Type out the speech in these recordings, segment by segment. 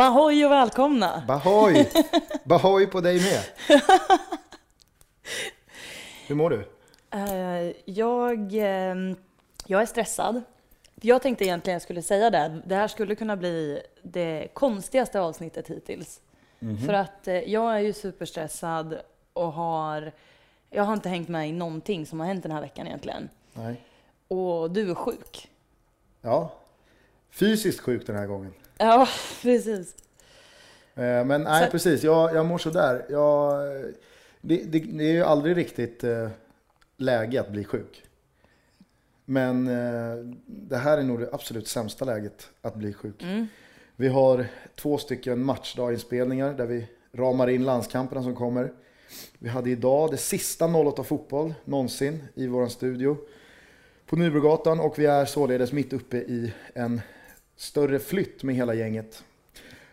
Bahoy och välkomna! Bahoy! Bahoy på dig med! Hur mår du? Uh, jag, uh, jag är stressad. Jag tänkte egentligen jag skulle säga det. Det här skulle kunna bli det konstigaste avsnittet hittills. Mm -hmm. För att uh, jag är ju superstressad och har... Jag har inte hängt med i någonting som har hänt den här veckan egentligen. Nej. Och du är sjuk. Ja. Fysiskt sjuk den här gången. Ja, precis. Eh, men nej, Så... precis. Jag, jag mår sådär. Jag, det, det, det är ju aldrig riktigt eh, läge att bli sjuk. Men eh, det här är nog det absolut sämsta läget att bli sjuk. Mm. Vi har två stycken matchdaginspelningar där vi ramar in landskamperna som kommer. Vi hade idag det sista 08 fotboll någonsin i vår studio på Nybrogatan och vi är således mitt uppe i en större flytt med hela gänget.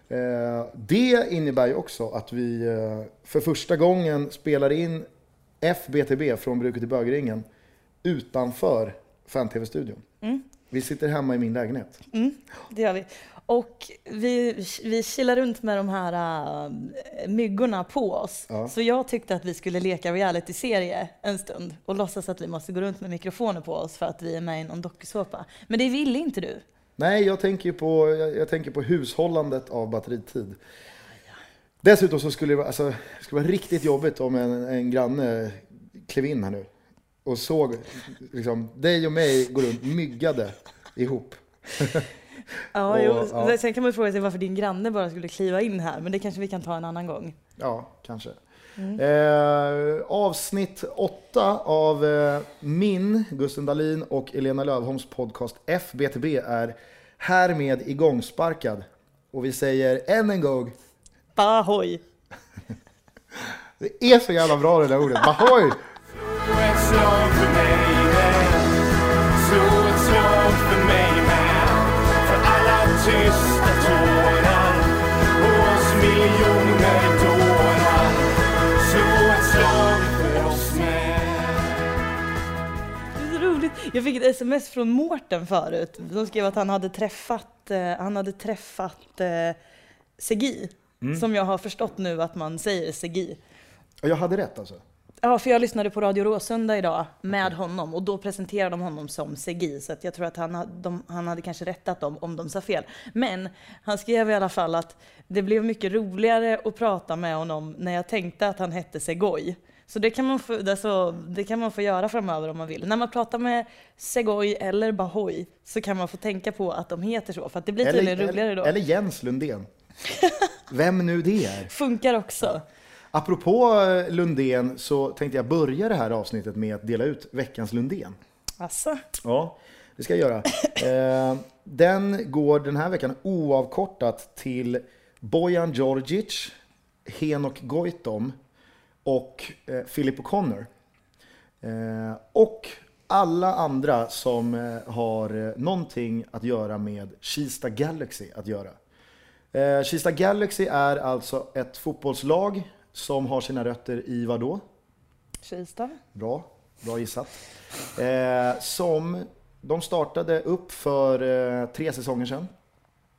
Eh, det innebär ju också att vi eh, för första gången spelar in FBTB från Bruket i bögringen utanför fan-tv-studion. Mm. Vi sitter hemma i min lägenhet. Mm, det gör vi. Och vi, vi kilar runt med de här uh, myggorna på oss. Ja. Så jag tyckte att vi skulle leka reality-serie en stund och låtsas att vi måste gå runt med mikrofoner på oss för att vi är med i någon dokusåpa. Men det ville inte du. Nej, jag tänker på, jag, jag tänker på hushållandet av batteritid. Dessutom så skulle det, vara, alltså, skulle vara riktigt jobbigt om en, en granne klev in här nu och såg liksom, dig och mig gå runt myggade ihop. Ja, och, jo. Ja. Sen kan man fråga sig varför din granne bara skulle kliva in här, men det kanske vi kan ta en annan gång. Ja, kanske. Mm. Eh, avsnitt åtta av eh, min, Gusten Dahlin och Elena Lövholms podcast FBTB är härmed igångsparkad. Och vi säger än en gång Bahoy! det är så jävla bra det där ordet, Bahoy! Jag fick ett sms från Mårten förut. som skrev att han hade träffat, eh, han hade träffat eh, Segi. Mm. Som jag har förstått nu att man säger Segi. Jag hade rätt alltså? Ja, för jag lyssnade på Radio Råsunda idag med honom och då presenterade de honom som Segi. Så att jag tror att han, de, han hade kanske rättat dem om de sa fel. Men han skrev i alla fall att det blev mycket roligare att prata med honom när jag tänkte att han hette Segoi. Så det kan, man få, alltså, det kan man få göra framöver om man vill. När man pratar med Segoi eller Bahoy så kan man få tänka på att de heter så, för att det blir tydligen roligare då. Eller Jens Lundén. Vem nu det är. Funkar också. Apropå eh, Lundén så tänkte jag börja det här avsnittet med att dela ut veckans Lundén. Asså? Ja, det ska jag göra. Eh, den går den här veckan oavkortat till Bojan Djordjic, Henok Goitom och eh, Philip O'Connor. Och alla andra som har någonting att göra med Kista Galaxy att göra. Kista Galaxy är alltså ett fotbollslag som har sina rötter i vad då? Kista. Bra, bra gissat. Eh, som de startade upp för eh, tre säsonger sedan.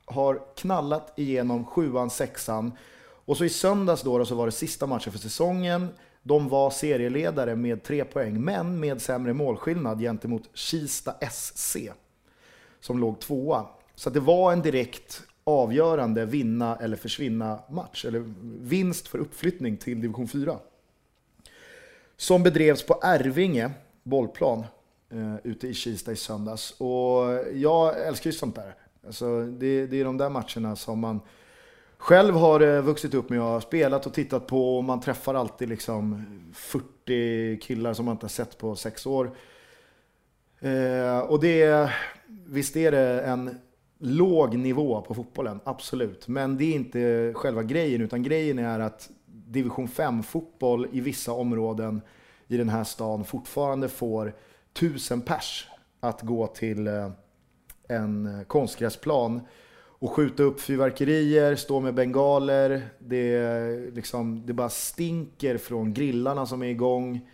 Har knallat igenom sjuan, sexan. Och så i söndags då, då så var det sista matchen för säsongen. De var serieledare med tre poäng, men med sämre målskillnad gentemot Kista SC. Som låg tvåa. Så det var en direkt avgörande vinna eller försvinna match, eller vinst för uppflyttning till division 4. Som bedrevs på Ervinge bollplan eh, ute i Kista i söndags. Och jag älskar ju sånt där. Alltså, det, det är de där matcherna som man själv har det vuxit upp med att har spelat och tittat på. Och man träffar alltid liksom 40 killar som man inte har sett på sex år. Eh, och det, visst är det en låg nivå på fotbollen, absolut. Men det är inte själva grejen, utan grejen är att division 5-fotboll i vissa områden i den här stan fortfarande får tusen pers att gå till eh, en konstgräsplan och skjuta upp fyrverkerier, stå med bengaler. Det, liksom, det bara stinker från grillarna som är igång.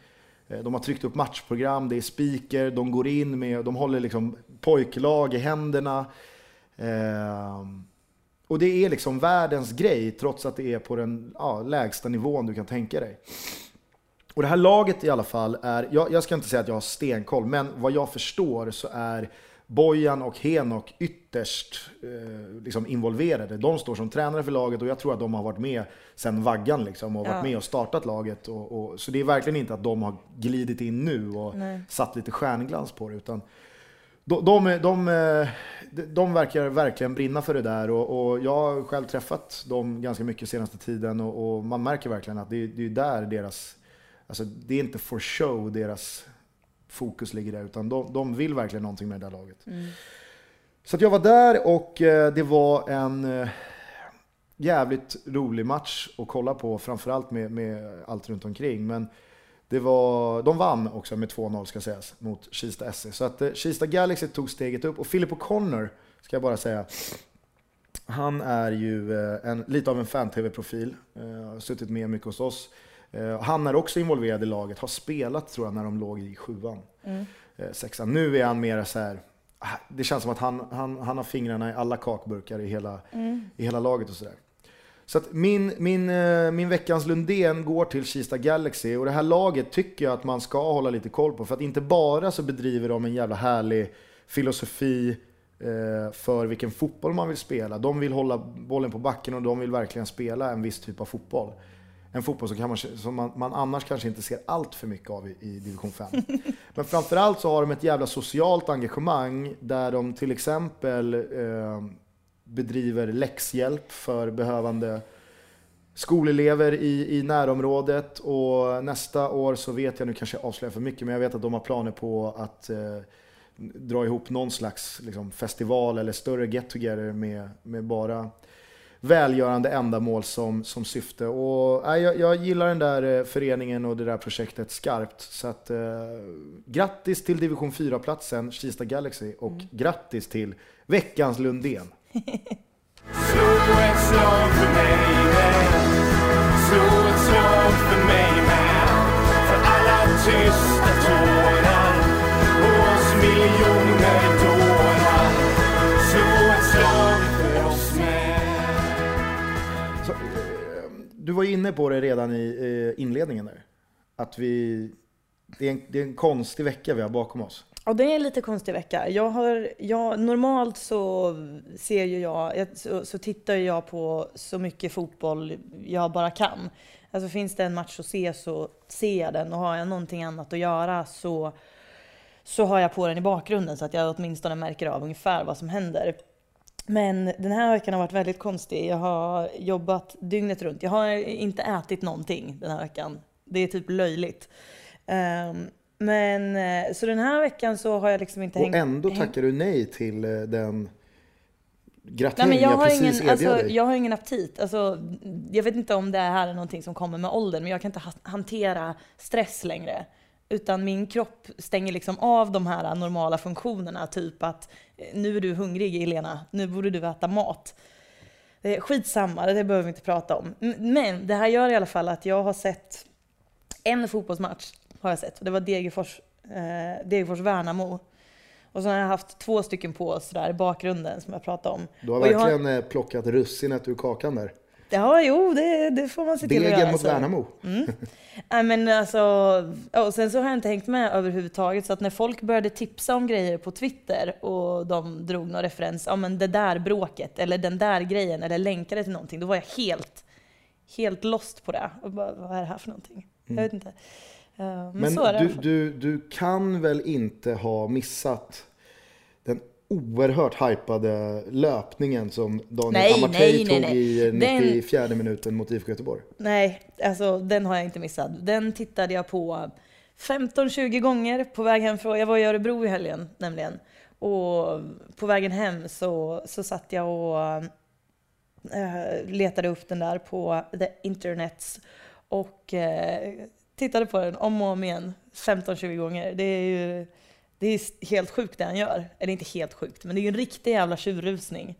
Eh, de har tryckt upp matchprogram, det är speaker, de går in med, de håller liksom pojklag i händerna. Eh, och det är liksom världens grej trots att det är på den ja, lägsta nivån du kan tänka dig. Och det här laget i alla fall är, jag, jag ska inte säga att jag har stenkoll, men vad jag förstår så är Bojan och Henok ytterst eh, liksom involverade. De står som tränare för laget och jag tror att de har varit med sedan vaggan liksom, och ja. varit med och startat laget. Och, och, så det är verkligen inte att de har glidit in nu och Nej. satt lite stjärnglans på det. Utan de, de, de, de verkar verkligen brinna för det där och, och, jag har själv träffat dem ganska mycket senaste tiden och, och man märker verkligen att det, det är där deras, alltså det är inte for show deras fokus ligger där, utan de, de vill verkligen någonting med det där laget. Mm. Så jag var där och eh, det var en eh, jävligt rolig match att kolla på, framförallt med, med allt runt omkring. Men det var, de vann också med 2-0 ska sägas mot Kista SC. Så att eh, Kista Galaxy tog steget upp och Philip O'Connor ska jag bara säga. Han är ju en, lite av en fan-tv-profil, har suttit med mycket hos oss. Eh, han är också involverad i laget, har spelat tror jag när de låg i sjuan, mm. Eh, sexan. Nu är han mer så här, ah, det känns som att han, han, han har fingrarna i alla kakburkar i hela, mm. i hela laget och sådär. Så att min, min, eh, min veckans Lundén går till Kista Galaxy och det här laget tycker jag att man ska hålla lite koll på. För att inte bara så bedriver de en jävla härlig filosofi för vilken fotboll man vill spela. De vill hålla bollen på backen och de vill verkligen spela en viss typ av fotboll en fotboll som, kan man, som man, man, annars kanske inte ser allt för mycket av i, i division 5. Men framförallt så har de ett jävla socialt engagemang där de till exempel eh, bedriver läxhjälp för behövande skolelever i, i närområdet och nästa år så vet jag, nu kanske jag avslöjar för mycket, men jag vet att de har planer på att eh, dra ihop någon slags liksom, festival eller större get together med, med bara välgörande ändamål som, som syfte. Och, äh, jag, jag gillar den där eh, föreningen och det där projektet skarpt. Så att, eh, grattis till division 4-platsen, Kista Galaxy, och mm. grattis till veckans Lundén. Slå ett slag för mig. Slå ett slag för mig inne på det redan i inledningen där. Att vi, det är, en, det är en konstig vecka vi har bakom oss. Ja, det är en lite konstig vecka. Jag har, jag, normalt så ser ju jag, så, så tittar jag på så mycket fotboll jag bara kan. Alltså finns det en match att se så ser jag den och har jag någonting annat att göra så, så har jag på den i bakgrunden så att jag åtminstone märker av ungefär vad som händer. Men den här veckan har varit väldigt konstig. Jag har jobbat dygnet runt. Jag har inte ätit någonting den här veckan. Det är typ löjligt. Um, men eh, så den här veckan så har jag liksom inte hängt... Och ändå tackar du nej till eh, den gratulering jag, jag precis ingen, alltså, dig. Jag har ingen aptit. Alltså, jag vet inte om det här är någonting som kommer med åldern, men jag kan inte hantera stress längre. Utan min kropp stänger liksom av de här normala funktionerna, typ att nu är du hungrig Elena, nu borde du äta mat. Skitsamma, det behöver vi inte prata om. Men det här gör i alla fall att jag har sett en fotbollsmatch, har jag sett, och det var Degerfors, eh, Degerfors Värnamo. Och så har jag haft två stycken på sådär i bakgrunden som jag pratade om. Du har verkligen har... Eh, plockat russinet ur kakan där. Ja, jo, det, det får man se till att göra. Mot Värnamo. Mm. Men alltså, och sen så har jag inte hängt med överhuvudtaget, så att när folk började tipsa om grejer på Twitter och de drog någon referens, ja men det där bråket, eller den där grejen, eller länkade till någonting, då var jag helt, helt lost på det. Och bara, vad är det här för någonting? Mm. Jag vet inte. Uh, men, men du, du, du kan väl inte ha missat den oerhört hypade löpningen som Daniel Amartey tog i 94 den, minuten mot IFK Göteborg. Nej, alltså den har jag inte missat. Den tittade jag på 15-20 gånger på väg hem från, jag var i Örebro i helgen nämligen. Och på vägen hem så, så satt jag och äh, letade upp den där på the internets och äh, tittade på den om och om igen 15-20 gånger. Det är ju det är helt sjukt det han gör. Eller inte helt sjukt, men det är ju en riktig jävla tjurrusning.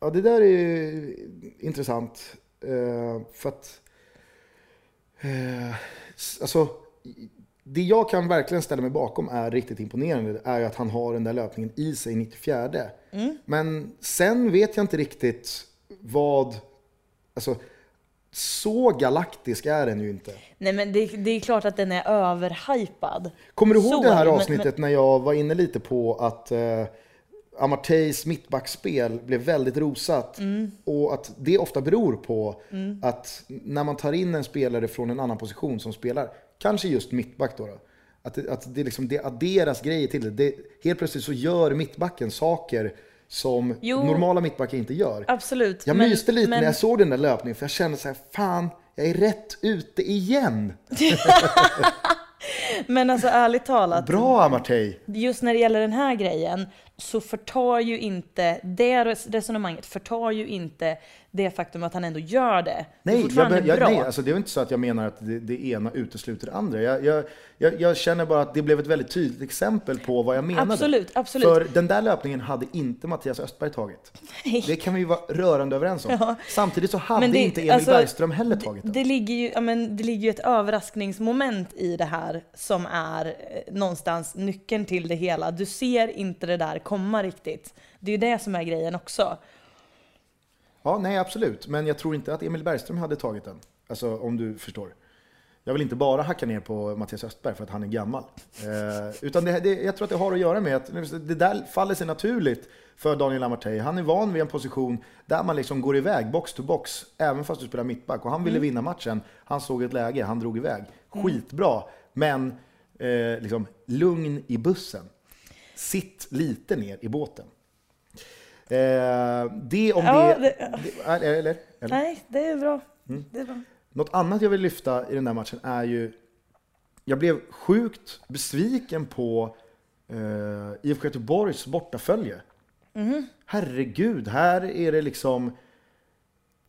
Ja, det där är intressant. Uh, för att... Uh, alltså, det jag kan verkligen ställa mig bakom är riktigt imponerande, är ju att han har den där löpningen i sig 94. Mm. Men sen vet jag inte riktigt vad, alltså så galaktisk är den ju inte. Nej men det, det är klart att den är överhypad. Kommer du ihåg Så, det här men- avsnittet när jag var inne lite på att eh, Amarteys mittbackspel blev väldigt rosat Mm. och att det ofta beror på att när man tar in en spelare från en annan position som spelar, kanske just mittback då, då att, det, att det, liksom, det adderas grejer till det. det. Helt plötsligt så gör mittbacken saker som Jo. normala mittbackar inte gör. Absolut. Jag men- myste lite men- när jag såg den där löpningen för jag kände så här, fan, jag är rätt ute igen. Men alltså ärligt talat, Bra Amartey! just när det gäller den här grejen så förtar ju inte, det res- resonemanget förtar ju inte det faktum att han ändå gör det. det är Nej, jag, jag, bra. nej alltså det är inte så att jag menar att det, det ena utesluter det andra. Jag, jag, jag, känner bara att det blev ett väldigt tydligt exempel på vad jag menade. Absolut, absolut. För den där löpningen hade inte Mattias Östberg tagit. Det kan vi vara rörande överens om. Samtidigt så hade det- inte Emil alltså, Bergström heller tagit den. Det ligger, ju, ja, men det ligger ju ett överraskningsmoment i det här som är eh, någonstans nyckeln till det hela. Du ser inte det där komma riktigt. Det är ju det som är grejen också. Ja, nej absolut. Men jag tror inte att Emil Bergström hade tagit den. Alltså om du förstår. Jag vill inte bara hacka ner på Mattias Östberg för att han är gammal. Eh, utan det, det, jag tror att det har att göra med att det där faller sig naturligt för Daniel Amartey. Han är van vid en position där man liksom går iväg box to box, även fast du spelar mittback. Och han ville vinna matchen. Han såg ett läge, han drog iväg. Skitbra, men eh, liksom, lugn i bussen. Sitt lite ner i båten. Eh, det om Ja, det... det- eller, eller? Nej, det är bra. Mm. Det är bra. Något annat jag vill lyfta i den där matchen är ju... Jag blev sjukt besviken på eh, IFK Göteborgs bortafölje. Herregud, här är det liksom...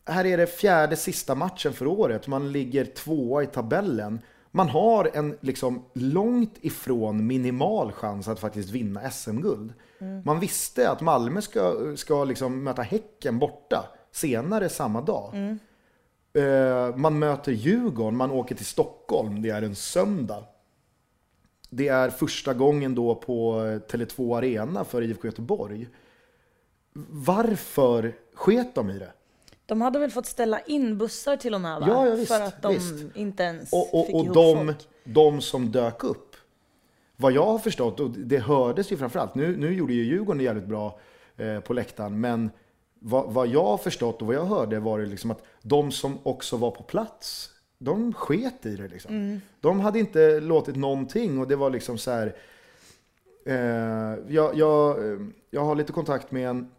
Här är det fjärde sista matchen för året. Man ligger tvåa i tabellen. Man har en liksom långt ifrån minimal chans att faktiskt vinna SM-guld. Man visste att Malmö ska, ska liksom möta Häcken borta senare samma dag. Eh, man möter Djurgården, man åker till Stockholm, det är en söndag. Det är första gången då på eh, Tele2 Arena för IFK Göteborg. Varför sket de i det? De hade väl fått ställa in bussar till och med va? Ja, ja, visst, För att de visst. inte ens Och, och, fick och ihop de, folk. de som dök upp, vad jag har förstått, och det hördes ju framförallt, nu, nu gjorde ju Djurgården det jävligt bra eh, på läktaren, men vad, vad jag har förstått och vad jag hörde var det liksom att de som också var på plats, de sket i det liksom. Mm. De hade inte låtit någonting och det var liksom så här. Eh, jag, jag, eh, jag har lite kontakt med en,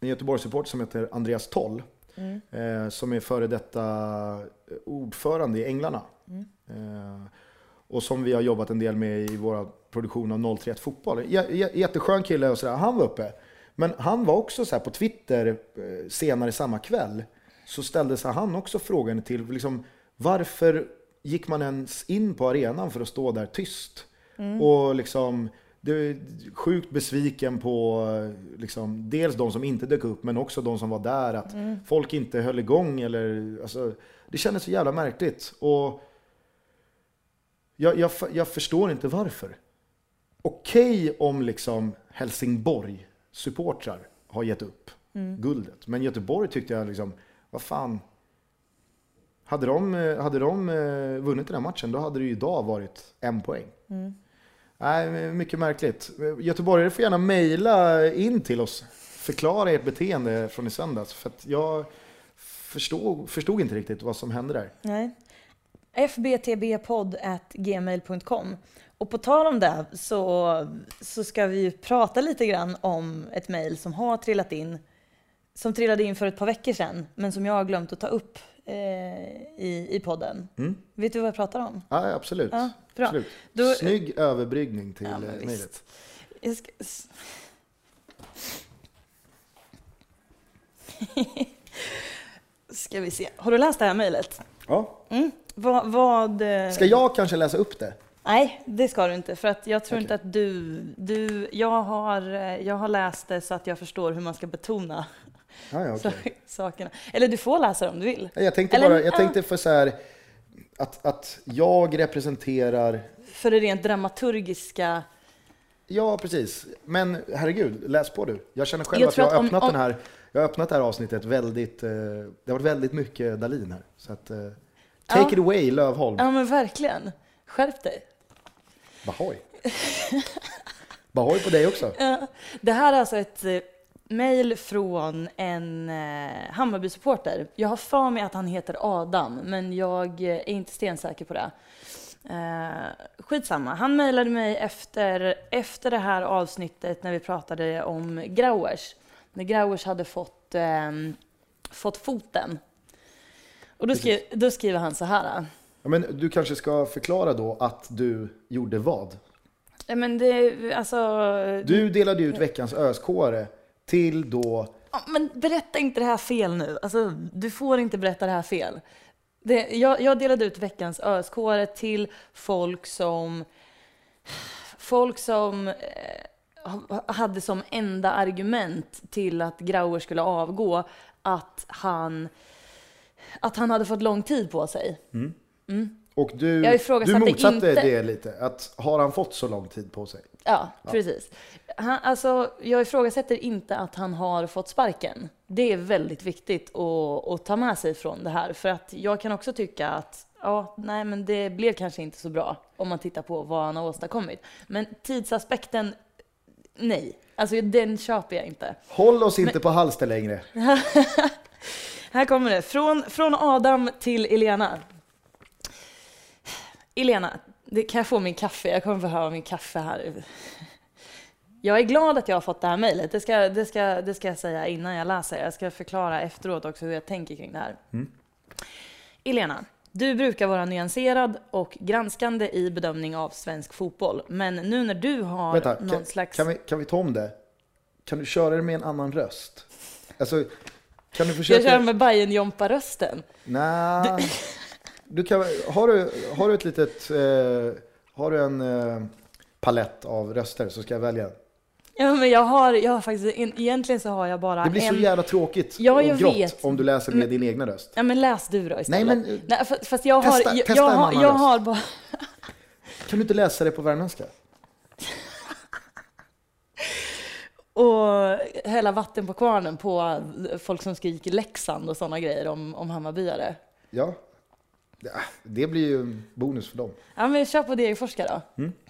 en Göteborgssupport som heter Andreas Toll. Eh, som är före detta ordförande i Änglarna. Eh, och som vi har jobbat en del med i vår produktion av 031 Fotboll. J- jätteskön kille och sådär. Han var uppe. Men han var också så här på Twitter eh, senare samma kväll. Så ställde sig han också frågan till liksom, varför gick man ens in på arenan för att stå där tyst? Och liksom, det sjukt besviken på eh, liksom, dels de som inte dök upp men också de som var där. Att folk inte höll igång. Eller, alltså, det kändes så jävla märkligt. Och jag, jag, jag förstår inte varför. Okej om liksom Helsingborg supportrar har gett upp guldet. Men Göteborg tyckte jag liksom, vad fan. Hade de, eh, hade de eh, vunnit den här matchen då hade det ju idag varit en poäng. Nej, mycket märkligt. Göteborgare får gärna mejla in till oss. Förklara ert beteende från i söndags. För jag förstod, förstod inte riktigt vad som hände där. Nej. fbtbpodd.gmail.com Och på tal om det så, så ska vi ju prata lite grann om ett mejl som har trillat in. Som trillade in för ett par veckor sedan, men som jag har glömt att ta upp eh, i, i podden. Vet du vad jag pratar om? Ja, absolut. Ja, bra. absolut. Då- Snygg överbryggning till Ja, eh, mejlet. Ska vi se. Har du läst det här mejlet? Ja. Mm. Vad, vad... eh, Ska jag kanske läsa upp det? Nej, det ska du inte. För att jag tror Okej. inte att du... du jag, har, eh, jag har läst det så att jag förstår hur man ska betona ja, okej. så- sakerna. Eller du får läsa det om du vill. Jag tänkte Eller- bara, jag ja. tänkte för så här, att, att jag representerar För det rent dramaturgiska. Ja, precis. Men herregud, läs på du. Jag känner själv Jag att jag har om- öppnat om- den här jag har öppnat det här avsnittet väldigt, eh, det har varit väldigt mycket Dalin här. Så att, eh, take Ja. it away Lövholm. Ja men verkligen. Skärp dig. Bahoj. Bahoj på dig också. Ja, Det här är alltså ett eh, mejl från en eh, Hammarby-supporter. Jag har för mig att han heter Adam, men jag eh, är inte stensäker på det. Eh, skitsamma. Han mejlade mig efter, efter det här avsnittet när vi pratade om Grauers. När Grauers hade fått, eh, fått foten. Och då, skrev, då skriver han så här. Ja, men du kanske ska förklara då att du gjorde vad? Ja, men det, alltså, Du delade ut veckans öskåre till då, Ja, Men berätta inte det här fel nu. Alltså, du får inte berätta det här fel. Det, jag, jag delade ut veckans öskåre till folk som, folk som eh, ha- hade som enda argument till att Grauer skulle avgå att han, att han hade fått lång tid på sig. och du, Jag ifrågasatte du motsatte inte- det lite. Att har han fått så lång tid på sig? Ja, precis. Han, alltså, jag ifrågasätter inte att han har fått sparken. Det är väldigt viktigt att, att ta med sig från det här. För att jag kan också tycka att ja, nej, men det blev kanske inte så bra om man tittar på vad han har åstadkommit. Men tidsaspekten, nej. Alltså den köper jag inte. Håll oss inte på halster längre. Här kommer det. Från, från Adam till Elena. Elena, det, kan jag få min kaffe? Jag kommer behöva min kaffe här. Jag är glad att jag har fått det här mejlet. Det ska, det, ska, det ska jag säga innan jag läser. Jag ska förklara efteråt också hur jag tänker kring det här. Elena, du brukar vara nyanserad och granskande i bedömning av svensk fotboll. Men nu när du har Vänta, någon kan, slags... kan, vi, kan vi ta om det? Kan du köra det med en annan röst? Alltså, kan du Jag försöka... kör med bajen jompa rösten Nej. Du kan, har, du, har du ett litet... Eh, har du en eh, palett av röster så ska jag välja. Ja, men jag har, jag har faktiskt, en- egentligen så har jag bara Det blir så en... jävla tråkigt Ja, och jag grått vet. om du läser med din egna röst. Ja, men läs du då istället. Nej, men- Nej, fa- fast jag har, Testa- jag, testa jag, en har, jag har bara... Kan du inte läsa det på värmländska? Och hälla vatten på kvarnen på folk som skriker Leksand och sådana grejer om, om Hammarbyare. Ja. ja. Det blir ju bonus för dem. Ja, men kör på Degerforska då. Mm.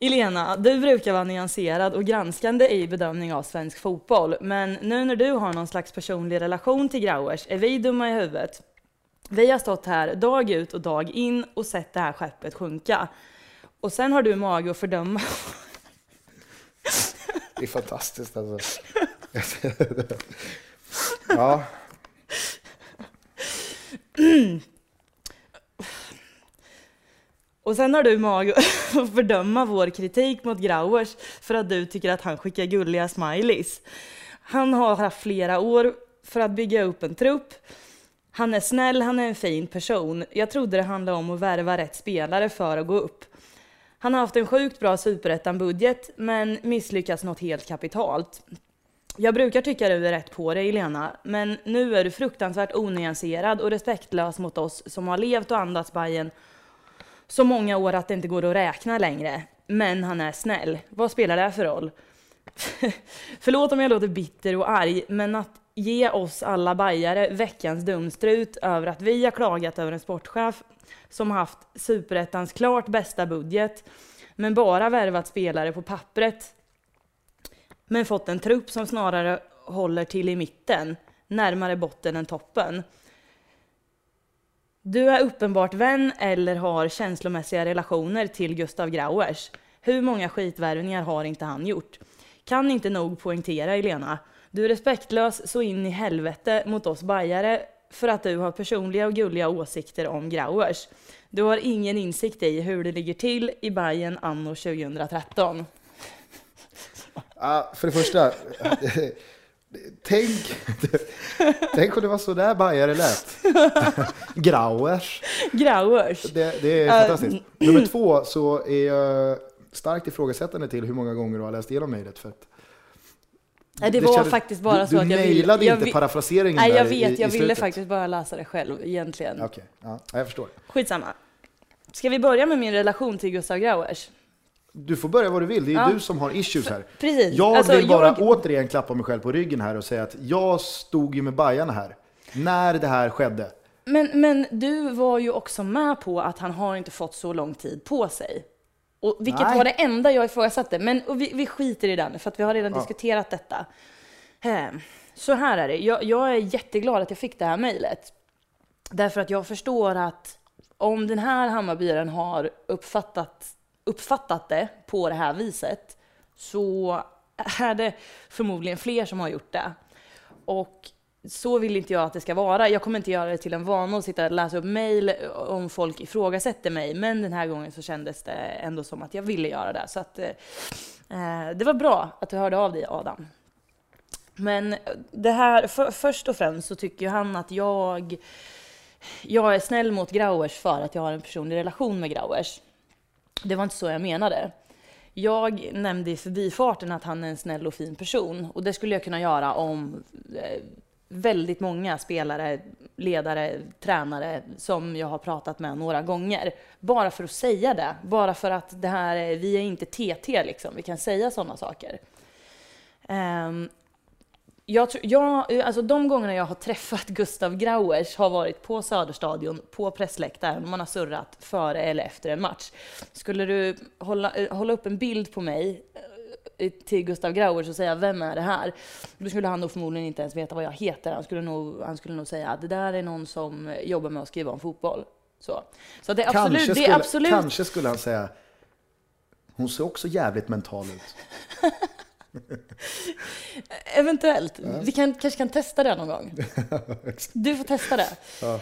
Elena, du brukar vara nyanserad och granskande i bedömning av svensk fotboll. Men nu när du har någon slags personlig relation till Grauers är vi dumma i huvudet. Vi har stått här dag ut och dag in och sett det här skeppet sjunka. Och sen har du mage att fördöma Det är fantastiskt alltså. ja. Och sen har du mag att fördöma vår kritik mot Grauers för att du tycker att han skickar gulliga smileys. Han har haft flera år för att bygga upp en trupp. Han är snäll, han är en fin person. Jag trodde det handlade om att värva rätt spelare för att gå upp. Han har haft en sjukt bra superettan-budget, men misslyckats något helt kapitalt. Jag brukar tycka du är rätt på dig, Lena, men nu är du fruktansvärt onyanserad och respektlös mot oss som har levt och andats Bajen så många år att det inte går att räkna längre. Men han är snäll. Vad spelar det för roll? Förlåt om jag låter bitter och arg, men att ge oss alla bajare veckans dumstrut över att vi har klagat över en sportchef som haft superettans klart bästa budget, men bara värvat spelare på pappret, men fått en trupp som snarare håller till i mitten, närmare botten än toppen. Du är uppenbart vän eller har känslomässiga relationer till Gustav Grauers. Hur många skitvärvningar har inte han gjort? Kan inte nog poängtera, Elena. Du är respektlös så in i helvete mot oss bajare för att du har personliga och gulliga åsikter om Grauers. Du har ingen insikt i hur det ligger till i Bajen anno 2013. Ja, för det första, tänk, tänk om det var så där bajare lät. Grauers. Grauers. Det, det är Äh, fantastiskt. Nummer två så är jag starkt ifrågasättande till hur många gånger du har läst igenom mejlet. För att Nej, det var kändes- faktiskt bara du, så att jag Du ville- nailade jag inte vi- parafraseringen Nej, jag vet. i, i jag ville slutet. faktiskt bara läsa det själv egentligen. Okej, ja, ja, jag förstår. Skitsamma. Ska vi börja med min relation till Gustav Grauers? Du får börja vad du vill, det är Ja. du som har issues här. Precis. Jag Alltså, vill bara jag- återigen klappa mig själv på ryggen här och säga att jag stod ju med Bajarna här, när det här skedde. Men, men du var ju också med på att han har inte fått så lång tid på sig. Och vilket Nej. var det enda jag ifrågasatte. Men vi, vi skiter i den, för att vi har redan Ja. diskuterat detta. Ehm, Så här är det, jag, jag är jätteglad att jag fick det här mejlet. Därför att jag förstår att om den här Hammarbyaren har uppfattat, uppfattat det på det här viset så är det förmodligen fler som har gjort det. Och så vill inte jag att det ska vara. Jag kommer inte göra det till en vana att sitta och läsa upp mejl om folk ifrågasätter mig. Men den här gången så kändes det ändå som att jag ville göra det. Så att, eh, eh, det var bra att du hörde av dig Adam. Men det här, för, först och främst så tycker ju han att jag, jag är snäll mot Grauers för att jag har en personlig relation med Grauers. Det var inte så jag menade. Jag nämnde i förbifarten att han är en snäll och fin person och det skulle jag kunna göra om eh, väldigt många spelare, ledare, tränare som jag har pratat med några gånger. Bara för att säga det, bara för att det här, vi är inte TT liksom, vi kan säga sådana saker. Um, jag jag, alltså de gångerna jag har träffat Gustav Grauers har varit på Söderstadion, på pressläktaren, man har surrat före eller efter en match. Skulle du hålla, eh, hålla upp en bild på mig till Gustav Grauers och säga vem är det här? Då skulle han nog förmodligen inte ens veta vad jag heter. Han skulle nog, han skulle nog säga att det där är någon som jobbar med att skriva om fotboll. Så, så det är absolut, Kanske, det skulle, är absolut kanske skulle han säga, hon ser också jävligt mental ut. Eventuellt. Vi kan, kanske kan testa det någon gång. Du får testa det.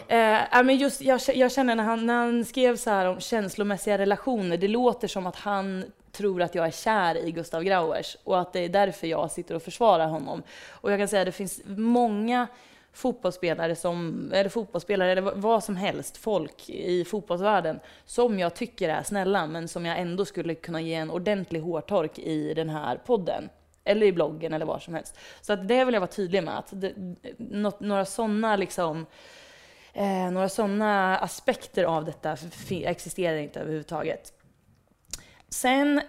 Eh, ja, men just, jag, jag känner när han, när han skrev så här om känslomässiga relationer, det låter som att han tror att jag är kär i Gustav Grauers och att det är därför jag sitter och försvarar honom. Och jag kan säga att det finns många fotbollsspelare, som, eller fotbollsspelare eller vad som helst, folk i fotbollsvärlden som jag tycker är snälla men som jag ändå skulle kunna ge en ordentlig hårtork i den här podden. Eller i bloggen eller var som helst. Så att det vill jag vara tydlig med. Att det, något, några sådana liksom, eh, några såna aspekter av detta existerar inte överhuvudtaget. Sen,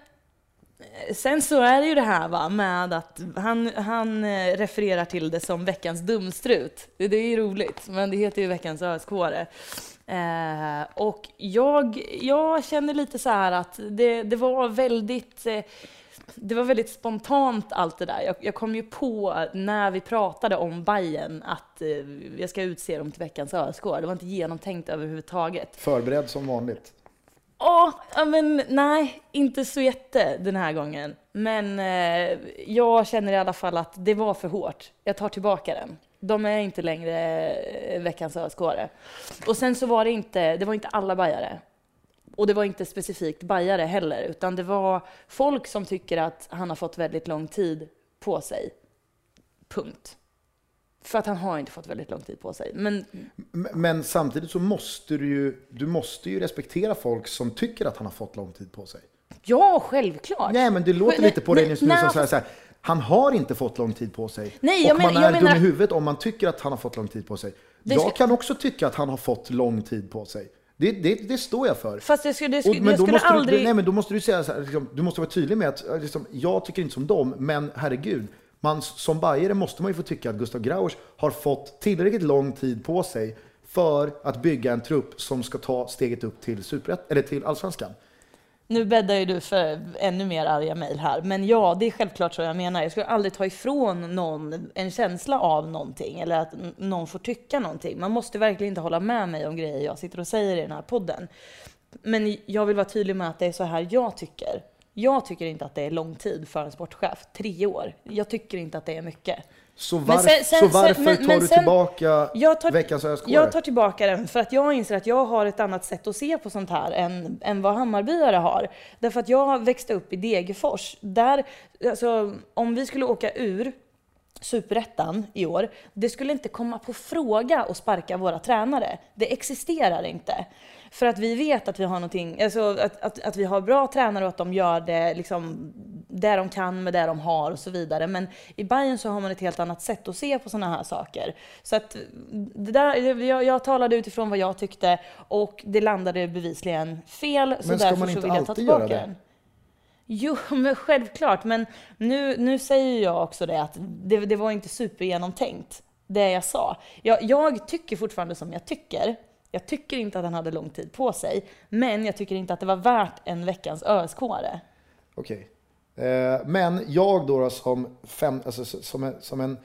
sen så är det ju det här va, med att han, han eh, refererar till det som veckans dumstrut. Det, är ju roligt, men det heter ju veckans öskåre. Eh, och jag, jag känner lite så här att det, det var väldigt eh, det var väldigt spontant allt det där. Jag, jag kom ju på när vi pratade om Bayern att eh, jag ska utse dem till veckans ÖSK. Det var inte genomtänkt överhuvudtaget. Förberedd som vanligt. Åh, ja, men nej, inte så jätte den här gången. Men eh, jag känner i alla fall att det var för hårt. Jag tar tillbaka den. De är inte längre eh, veckans öskåre. Och sen så var det inte, det var inte alla bajare. Och det var inte specifikt bajare heller, utan det var folk som tycker att han har fått väldigt lång tid på sig. Punkt. För att han har inte fått väldigt lång tid på sig. Men Men samtidigt så måste du ju, du måste ju respektera folk som tycker att han har fått lång tid på sig. ja, självklart. Nej, men det låter lite på dig just nu som så här, fast- så här, han har inte fått lång tid på sig. Nej, och jag men- man jag är dum menar- i huvudet om man tycker att han har fått lång tid på sig. Det jag ska- kan också tycka att han har fått lång tid på sig. Det, det, det står jag för. Fast jag skulle, det Och, skulle, men jag skulle aldrig... du, nej, men då måste du säga så här, liksom, du måste vara tydlig med att liksom, jag tycker inte som dem, men herregud, man, som bajare måste man ju få tycka att Gustav Grauers har fått tillräckligt lång tid på sig för att bygga en trupp som ska ta steget upp till, superett, eller till allsvenskan. Nu bäddar ju du för ännu mer arga mejl här. Men ja, det är självklart så jag menar. Jag skulle aldrig ta ifrån någon en känsla av någonting eller att någon får tycka någonting. Man måste verkligen inte hålla med mig om grejer jag sitter och säger i den här podden. Men jag vill vara tydlig med att det är så här jag tycker. Jag tycker inte att det är lång tid för en sportchef. Tre år. Jag tycker inte att det är mycket. Så, varf, sen- sen- så varför sen- men- tar men du tillbaka Jag tar- veckans öskåre? Jag tar tillbaka den för att jag inser att jag har ett annat sätt att se på sånt här än, än vad Hammarbyare har. Därför att jag växte upp i Degerfors. Där, alltså, om vi skulle åka ur superettan i år, det skulle inte komma på fråga att sparka våra tränare. Det existerar inte. För att vi vet att vi har någonting, alltså att, att, att vi har bra tränare och att de gör det liksom det de kan med det de har och så vidare. Men i Bayern så har man ett helt annat sätt att se på sådana här saker. Så att det där, jag, jag talade utifrån vad jag tyckte och det landade bevisligen fel. Så Men ska man inte alltid göra det? Jo, men självklart. Men nu, nu säger jag också det att det, det var inte supergenomtänkt, det jag sa. Jag, jag tycker fortfarande som jag tycker. Jag tycker inte att han hade lång tid på sig, men jag tycker inte att det var värt en veckans ösk Okej. Eh, men jag då, då som, fem, alltså, som, en, som, en,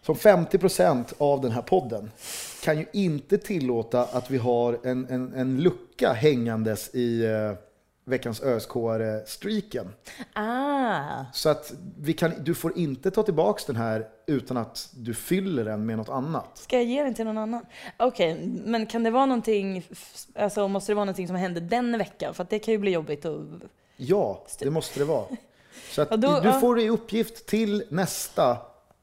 som 50% av den här podden kan ju inte tillåta att vi har en, en, en lucka hängandes i eh, veckans ÖSK-streaken. Ah, Så att vi kan, du får inte ta tillbaks den här utan att du fyller den med något annat. ska jag ge den till någon annan? Okej, men kan det vara någonting, alltså måste det vara någonting som hände den veckan? För att det kan ju bli jobbigt att... Ja, det måste det vara. Så att då- du får i uppgift till nästa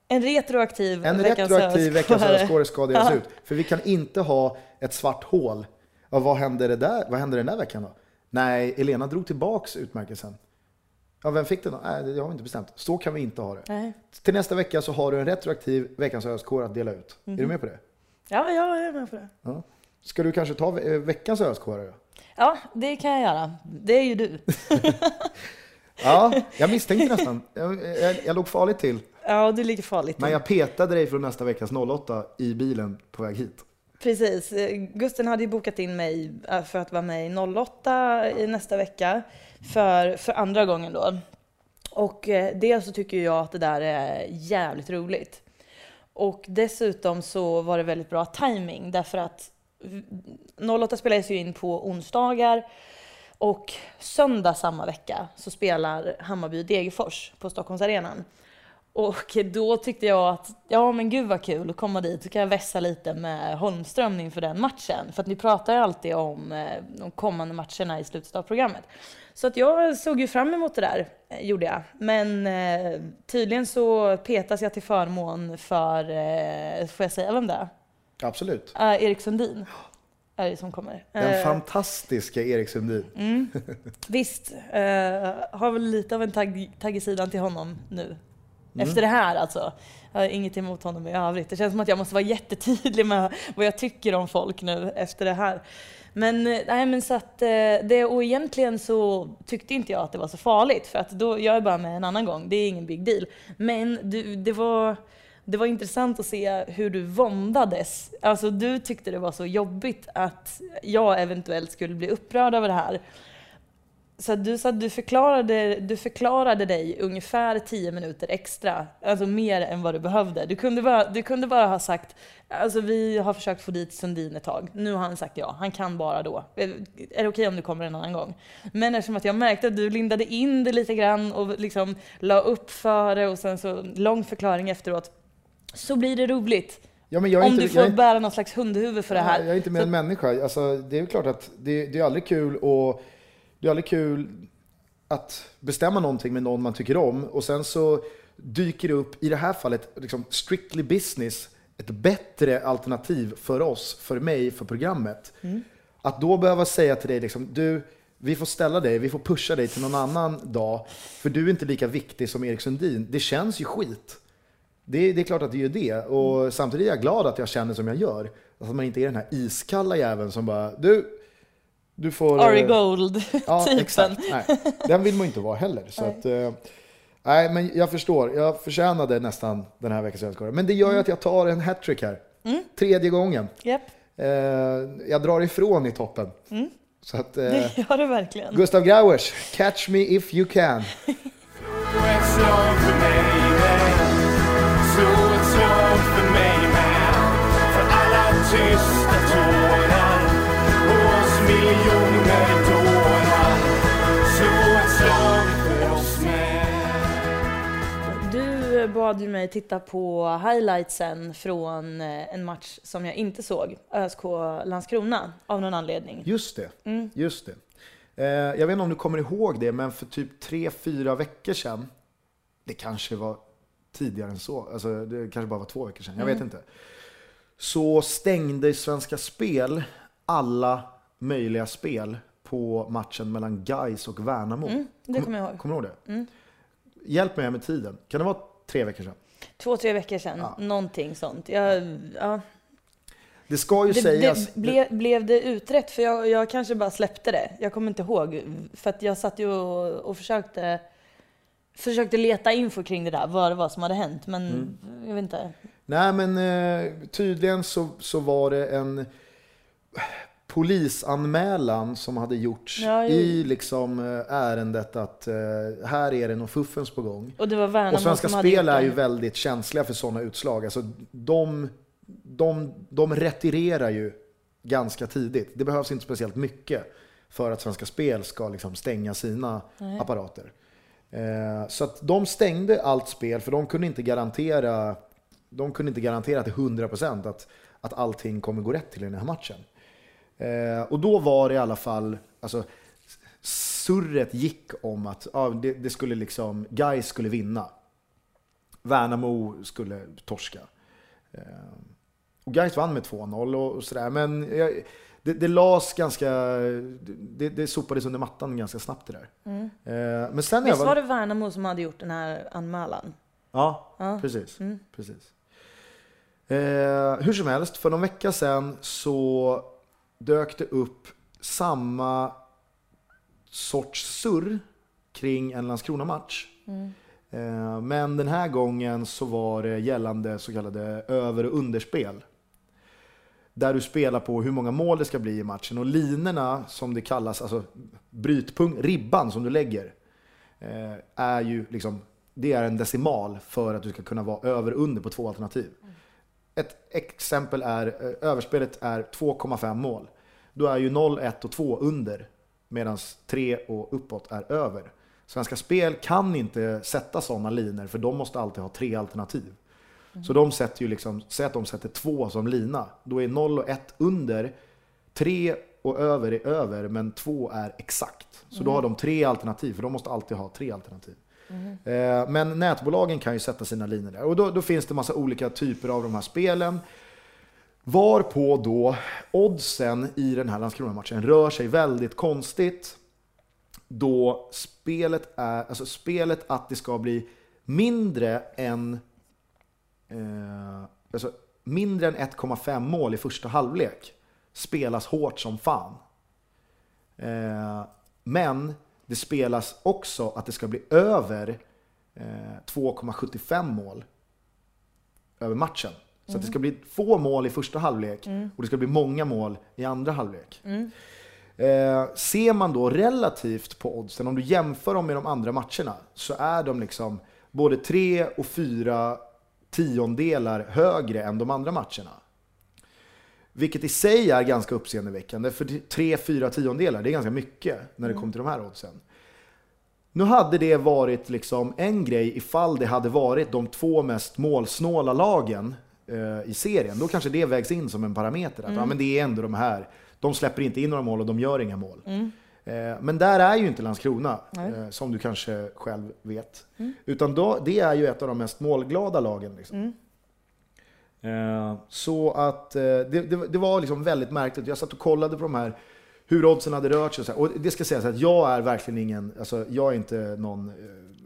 En retroaktiv En veckans retroaktiv veckans öskåre. ska delas ut. För vi kan inte ha ett svart hål. Ja, vad, hände det där? vad hände den där veckan då? Nej, Elena drog tillbaks utmärkelsen. Ja, vem fick den då? Nej, det har vi inte bestämt. Så kan vi inte ha det. Nej. Till nästa vecka så har du en retroaktiv veckans öskår att dela ut. Är Mhm. du med på det? Ja, ja, jag är med på det. Ja. Ska du kanske ta ve- veckans öskåre då? Ja, det kan jag göra. Det är ju du. Ja, jag misstänkte nästan. Jag, jag, jag låg farligt till. Ja, du ligger farligt Men till. jag petade dig från nästa veckas 08 i bilen på väg hit. Precis. Eh, Gusten hade ju bokat in mig eh, för att vara med i 08 i nästa vecka. För, för andra gången då. Och eh, dels så tycker jag att det där är jävligt roligt. Och dessutom så var det väldigt bra timing därför att 08 spelades ju in på onsdagar och söndag samma vecka så spelar Hammarby Degerfors på Stockholmsarenan. Och då tyckte jag att, ja men gud vad kul att komma dit, så kan jag vässa lite med Holmström inför den matchen. För att ni pratar ju alltid om eh, de kommande matcherna i slutet av programmet. Så att jag såg ju fram emot det där, eh, gjorde jag. Men eh, tydligen så petas jag till förmån för, eh, får jag säga vem det är? Absolut. Eh, Erik Sundin är det som kommer. Den Eh, fantastiska Erik Sundin. Mm. Visst, har väl lite av en tagg, tagg i sidan till honom nu. Mm. Efter det här alltså. Jag har inget emot honom i övrigt. Det känns som att jag måste vara jättetydlig med vad jag tycker om folk nu efter det här. Men, eh, nej, men så att eh, det, och egentligen så tyckte inte jag att det var så farligt för att då, jag är bara med en annan gång, det är ingen big deal. Men du, det var det var intressant att se hur du våndades. Alltså du tyckte det var så jobbigt att jag eventuellt skulle bli upprörd över det här. Så att du sa att du förklarade, du förklarade dig ungefär 10 minuter extra, alltså mer än vad du behövde. Du kunde bara, du kunde bara ha sagt, alltså vi har försökt få dit Sundin ett tag, nu har han sagt ja, han kan bara då. Är det okej om du kommer en annan gång? Men eftersom att jag märkte att du lindade in det lite grann och liksom la upp för det och sen så lång förklaring efteråt, så blir det roligt. Ja, men jag är Om inte, du får är bära någon slags hundhuvud för det här. Jag är inte mer än människa. Alltså, det är klart att det, det är aldrig kul och det är aldrig kul att bestämma någonting med någon man tycker om och sen så dyker det upp, i det här fallet, liksom strictly business, ett bättre alternativ för oss, för mig, för programmet. Att då behöva säga till dig liksom, du, vi får ställa dig, vi får pusha dig till någon annan dag, för du är inte lika viktig som Erik Sundin. Det känns ju skit. Det, det är klart att det gör det. Och samtidigt är jag glad att jag känner som jag gör. Att man inte är den här iskalla jäveln som bara, du, du får... Ari eh, Gold Ja, typen. exakt. Nej, den vill man inte vara heller. Så att, eh, nej, men jag förstår. Jag förtjänade nästan den här veckans överskådare. Men det gör ju att jag tar en hattrick här. Tredje gången. Japp, Eh, jag drar ifrån i toppen. Så att, det gör du verkligen. Gustav Grauers, catch me if you can. bad ju mig titta på highlightsen från eh, en match som jag inte såg, ÖSK Landskrona, av någon anledning. Just det. Just det. Eh, jag vet inte om du kommer ihåg det, men för typ tre fyra veckor sedan, det kanske var tidigare än så. Alltså, det kanske bara var två veckor sedan, jag vet inte. Så stängde Svenska Spel alla möjliga spel på matchen mellan Gais och Värnamo. Mm, det kommer jag ihåg. Kommer du ihåg det? Hjälp mig med tiden. Kan det vara tre veckor sedan? Två, tre veckor sedan. Någonting sånt. Jag, ja. Det ska ju det, sägas... det, ble, blev det utrett? För jag, jag kanske bara släppte det. Jag kommer inte ihåg. För att jag satt ju och, och försökte, försökte leta info kring det där. Vad det var som hade hänt. Men Mm. jag vet inte. Nej men eh, tydligen så, så var det en polisanmälan som hade gjorts Ja, i liksom eh, ärendet att eh, här är det någon fuffens på gång. Och det var Värnamo Och Svenska som Spel är ju väldigt känsliga för sådana utslag. Alltså, de, de, de retirerar ju ganska tidigt. Det behövs inte speciellt mycket för att Svenska Spel ska liksom stänga sina apparater. Eh, så att de stängde allt spel för de kunde inte garantera, de kunde inte garantera till 100% att, att allting kommer gå rätt till i den här matchen. Eh, och då var det i alla fall, alltså, surret gick om att ja, det, det skulle liksom, Gais skulle vinna. Värnamo skulle torska. Eh, och Gais vann med 2-0 och, och sådär. Men jag, det, det lades ganska, det, det sopades under mattan ganska snabbt det där. Eh, men sen Visst var det Värnamo som hade gjort den här anmälan? Ja, Ja. precis. precis. Eh, hur som helst, för någon vecka sedan så dök det upp samma sorts surr kring en Landskrona-match. Eh, men den här gången så var det gällande så kallade över och underspel. Där du spelar på hur många mål det ska bli i matchen. Och linorna som det kallas, alltså brytpunkt, ribban som du lägger, eh, är ju liksom, det är en decimal för att du ska kunna vara över och under på två alternativ. Ett exempel är, eh, överspelet är 2,5 mål. Då är ju 0, 1 och 2 under, medan 3 och uppåt är över. Svenska Spel kan inte sätta sådana linor för de måste alltid ha tre alternativ. Så de sätter ju liksom, säg att de sätter två som lina. Då är 0 och 1 under, 3 och över är över, men 2 är exakt. Så då har de tre alternativ, för de måste alltid ha tre alternativ. Eh, Men nätbolagen kan ju sätta sina linor där. Och då, då finns det massa olika typer av de här spelen. Varpå då oddsen i den här Landskrona-matchen rör sig väldigt konstigt. Då spelet är, alltså spelet att det ska bli mindre än eh, alltså mindre än 1,5 mål i första halvlek spelas hårt som fan. Eh, men det spelas också att det ska bli över eh, 2,75 mål över matchen. Så att det ska bli få mål i första halvlek och det ska bli många mål i andra halvlek. Eh, ser man då relativt på oddsen, om du jämför dem med de andra matcherna, så är de liksom både tre och fyra tiondelar högre än de andra matcherna. Vilket i sig är ganska uppseendeväckande, för tre, fyra tiondelar, det är ganska mycket när det kommer till de här oddsen. Nu hade det varit liksom en grej ifall det hade varit de två mest målsnåla lagen i serien. Då kanske det vägs in som en parameter. Att ja, men det är ändå de här. De släpper inte in några mål och de gör inga mål. Eh, men där är ju inte Landskrona, eh, som du kanske själv vet. Utan då, det är ju ett av de mest målglada lagen. Liksom. Eh, Så att eh, det, det, det var liksom väldigt märkligt. Jag satt och kollade på de här, hur oddsen hade rört sig. Och, så här. och det ska sägas att jag är verkligen ingen, alltså jag är inte någon eh,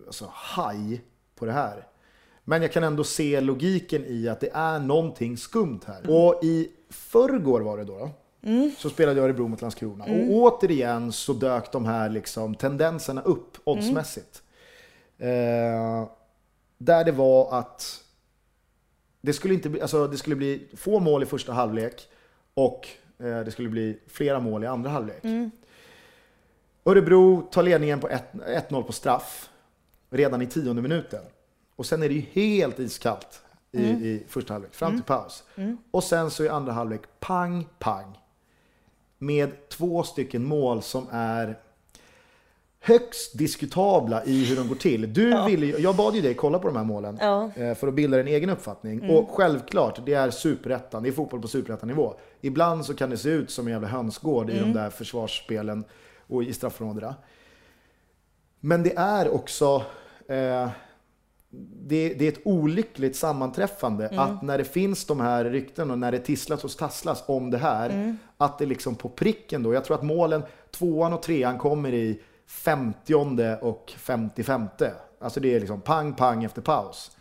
alltså, haj på det här. Men jag kan ändå se logiken i att det är någonting skumt här. Och i förrgår var det då, då så spelade jag Örebro mot Landskrona. Och återigen så dök de här liksom tendenserna upp oddsmässigt. Eh, där det var att det skulle, inte bli, alltså det skulle bli få mål i första halvlek och eh, det skulle bli flera mål i andra halvlek. Örebro tar ledningen på 1 1-0 på straff redan i tionde minuten. Och sen är det ju helt iskallt i, i första halvlek, fram till paus. Och sen så i andra halvlek, pang, pang. Med två stycken mål som är högst diskutabla i hur de går till. Du ville, ju- jag bad ju dig kolla på de här målen Ja. eh, för att bilda en egen uppfattning. Och självklart, det är superettan, det är fotboll på superettanivå. Ibland så kan det se ut som en jävla hönsgård i de där försvarsspelen och i straffområdena. Men det är också, eh, det, det är ett olyckligt sammanträffande Mm. att när det finns de här rykten och när det tisslas och tasslas om det här, Mm. att det liksom på pricken då, jag tror att målen, tvåan och trean kommer i 50 och 55. Alltså det är liksom pang, pang efter paus.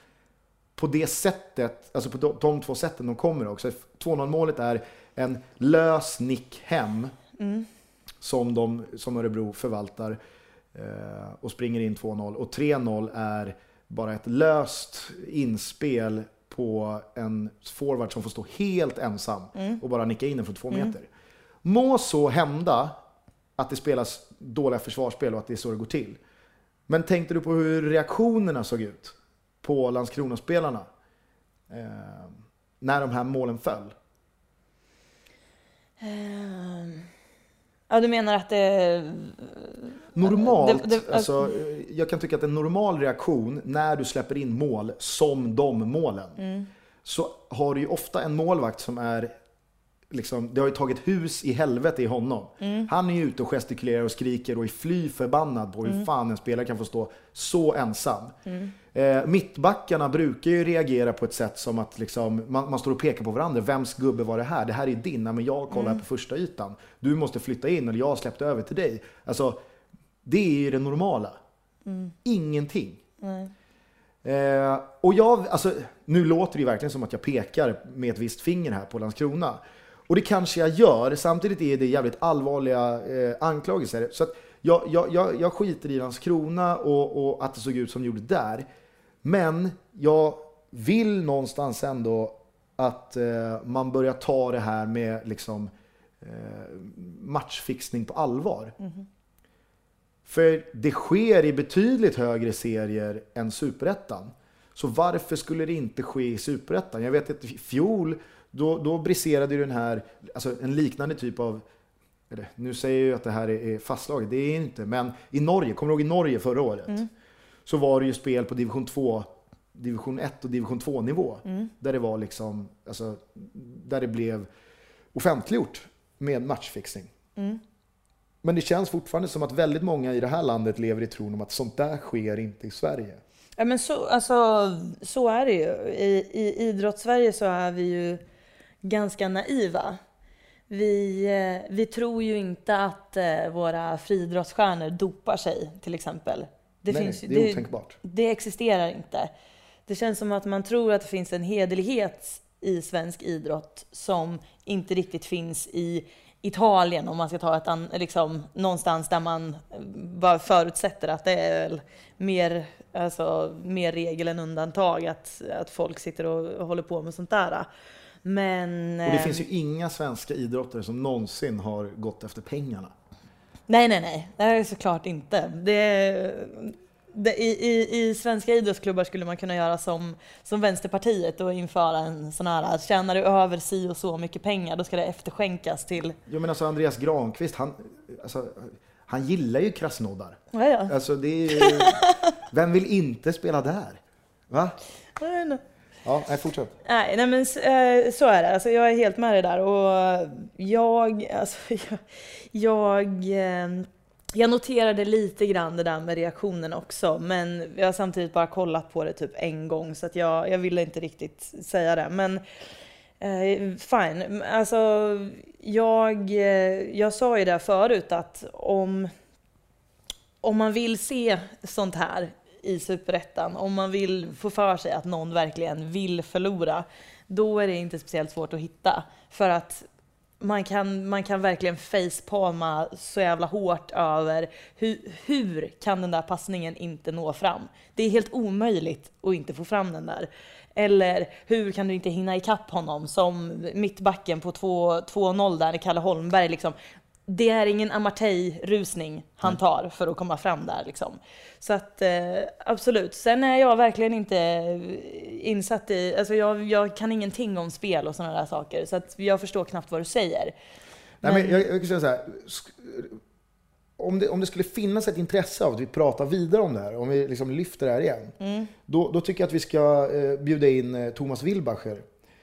På det sättet, alltså på de, två sätten de kommer också. 2-0 målet är en lös nick hem som, de, som Örebro förvaltar eh, och springer in 2-0. Och 3-0 är bara ett löst inspel på en forward som får stå helt ensam och bara nicka in den från två meter. Må så hända att det spelas dåliga försvarsspel och att det är så det går till. Men tänkte du på hur reaktionerna såg ut på Landskrona-spelarna eh, när de här målen föll? Ehm, Ja, du menar att det... Normalt, Det- det- alltså, jag kan tycka att en normal reaktion när du släpper in mål som de målen, Mm. så har du ju ofta en målvakt som är Liksom, det har ju tagit hus i helvete i honom. Mm. Han är ju ute och gestikulerar och skriker och är fly förbannad på hur Mm. fan en spelare kan få stå så ensam. Eh, mittbackarna brukar ju reagera på ett sätt som att liksom, man, man står och pekar på varandra. Vems gubbe var det här? Det här är din. Nej, men jag kollar Mm. på första ytan. Du måste flytta in eller jag släppte över till dig. Alltså, det är ju det normala. Mm. Ingenting. Eh, och jag, alltså, nu låter det ju verkligen som att jag pekar med ett visst finger här på Landskrona. Och det kanske jag gör, samtidigt är det jävligt allvarliga eh, anklagelser. Så att jag, jag, jag, jag skiter i Landskrona och, och att det såg ut som det gjorde där. Men jag vill någonstans ändå att eh, man börjar ta det här med liksom, eh, matchfixning på allvar. För det sker i betydligt högre serier än superettan. Så varför skulle det inte ske i superettan? Jag vet att i fjol, då, då briserade ju den här, alltså en liknande typ av, eller, nu säger jag ju att det här är, fastslaget, det är inte, men i Norge, kommer du ihåg i Norge förra året? Så var det ju spel på division 2, division 1 och division 2 nivå. Där det var liksom, alltså, där det blev offentliggjort med matchfixning. Men det känns fortfarande som att väldigt många i det här landet lever i tron om att sånt där sker inte i Sverige. Ja men så, alltså, så är det ju. I, i idrottssverige så är vi ju ganska naiva. Vi, eh, vi tror ju inte att eh, våra friidrottsstjärnor dopar sig till exempel. Det, Nej, finns, nej, det är otänkbart. det existerar inte. Det känns som att man tror att det finns en hederlighet i svensk idrott som inte riktigt finns i Italien om man ska ta ett an, liksom, någonstans där man eh, bara förutsätter att det är mer, alltså, mer regel än undantag att, att folk sitter och håller på med sånt där. Men... Och det eh, finns ju inga svenska idrottare som någonsin har gått efter pengarna. Nej, nej, nej. Det är såklart inte. Det, det, i, i, I svenska idrottsklubbar skulle man kunna göra som, som Vänsterpartiet och införa en sån här att tjänar du över si och så mycket pengar då ska det efterskänkas till... Jag menar alltså Andreas Granqvist, han, alltså, han gillar ju Krasnodar. Ja, ja. Alltså det är Vem vill inte spela där? Va? Vet inte. Ja, nej, fortsätt. Nej, nej men så, eh, så är det. Alltså, jag är helt med dig där. Och jag, alltså, jag, jag, eh, jag noterade lite grann det där med reaktionen också. Men jag har samtidigt bara kollat på det typ en gång så att jag, jag ville inte riktigt säga det. Men eh, fine. Alltså, jag, eh, jag sa ju det förut att om, om man vill se sånt här i Superettan, om man vill få för sig att någon verkligen vill förlora, då är det inte speciellt svårt att hitta. För att man kan, man kan verkligen facepalma så jävla hårt över hur, hur kan den där passningen inte nå fram? Det är helt omöjligt att inte få fram den där. Eller hur kan du inte hinna ikapp honom som mittbacken på 2-0, där, Kalle Holmberg liksom. Det är ingen Amartey-rusning han tar för att komma fram där liksom. Så att eh, absolut. Sen är jag verkligen inte insatt i, alltså jag, jag kan ingenting om spel och sådana där saker. Så att jag förstår knappt vad du säger. Nej, men jag, jag kan säga så här. Om det, om det skulle finnas ett intresse av att vi pratar vidare om det här, om vi liksom lyfter det här igen. Då, då tycker jag att vi ska eh, bjuda in eh, Thomas Wilbacher.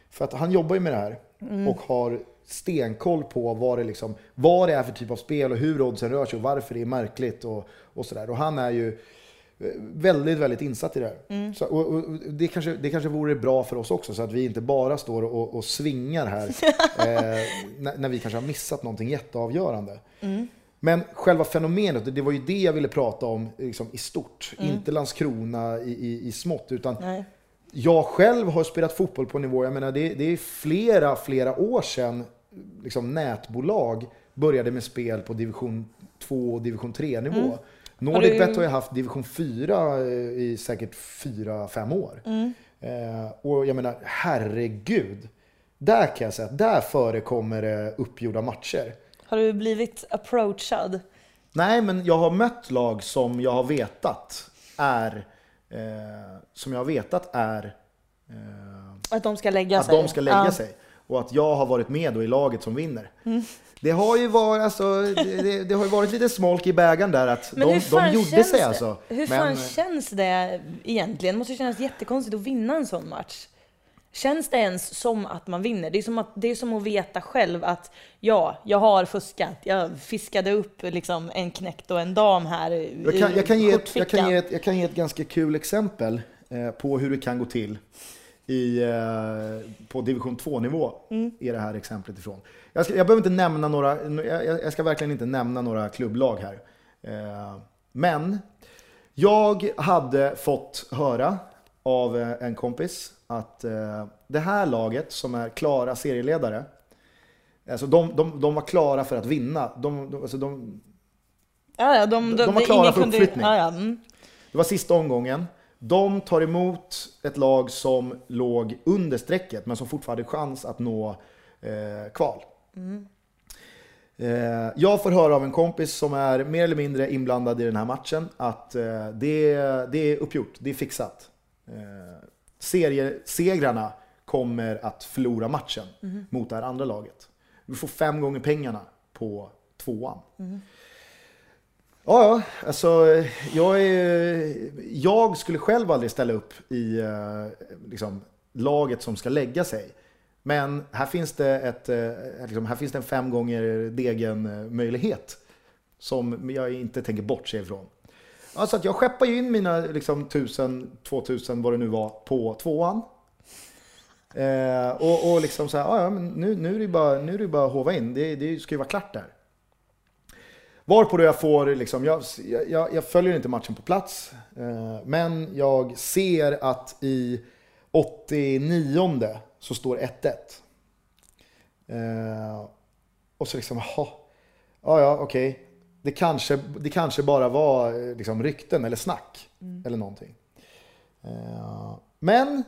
För att han jobbar ju med det här och har stenkoll på vad det, liksom, vad det är för typ av spel och hur oddsen rör sig och varför det är märkligt och, och sådär. Och han är ju eh, väldigt, väldigt insatt i det här. Så, och, och, det, kanske, det kanske vore bra för oss också, så att vi inte bara står och, och svingar här eh, när, när vi kanske har missat någonting jätteavgörande. Men själva fenomenet, det- var ju det jag ville prata om liksom, i stort. Inte Landskrona i, i, i smått, utan Nej. Jag själv har spelat fotboll på nivå, jag menar det, det är flera, flera år sedan liksom, nätbolag började med spel på division 2 och division 3 nivå. Mm. Nordicbet du- har ju haft division 4 eh, i säkert 4-5 år. Mm. Eh, och jag menar, herregud. Där kan jag säga att där förekommer det uppgjorda matcher. Har du blivit approachad? Nej, men jag har mött lag som jag har vetat är, eh, som jag har vetat är eh, Att de ska lägga att sig? de ska lägga Ja. Mm. sig. Och att jag har varit med då i laget som vinner. Det har ju varit, alltså, det, det, har ju varit lite smolk i bägaren där att Men de, fan de gjorde sig alltså. Hur Men, fan känns det egentligen? Det måste kännas jättekonstigt att vinna en sån match. Känns det ens som att man vinner? Det är som att, det är som att veta själv att ja, jag har fuskat. Jag fiskade upp liksom en knäckt och en dam här jag, kan, jag, kan ge ett, jag, kan ge ett, jag kan ge ett ganska kul exempel eh, på hur det kan gå till i, eh, på division 2-nivå Mm. i det här exemplet ifrån. Jag, ska, jag behöver inte nämna några, jag, jag ska verkligen inte nämna några klubblag här. Eh, men jag hade fått höra av en kompis att eh, det här laget som är klara serieledare, alltså de, de, de var klara för att vinna. De, de, alltså de, Ja, ja, de, de var klara för uppflyttning. Ja, ja, mm. det var sista omgången. De tar emot ett lag som låg under strecket men som fortfarande hade chans att nå eh, kval. Eh, jag får höra av en kompis som är mer eller mindre inblandad i den här matchen att eh, det, det är uppgjort, det är fixat. Seriesegrarna kommer att förlora matchen mot det här andra laget. Vi får fem gånger pengarna på tvåan. Ja, ja, alltså jag, är, jag skulle själv aldrig ställa upp i eh, liksom, laget som ska lägga sig. Men här finns det, ett, eh, liksom, här finns det en fem gånger degen eh, möjlighet som jag inte tänker bortse ifrån. Alltså att jag skeppar ju in mina liksom, 1000, 2000 vad det nu var på tvåan. Eh, och, och liksom så här, ah, ja, men nu, nu är det bara, nu är det bara att hova in. Det, det ska ju vara klart där. Varpå då jag får, liksom, jag, jag, jag följer inte matchen på plats, eh, men jag ser att i 89 så står 1-1. Eh, och så liksom, jaha, ja ja okej. Det, kanske, det kanske bara var eh, liksom, rykten eller snack eller någonting. Eh, men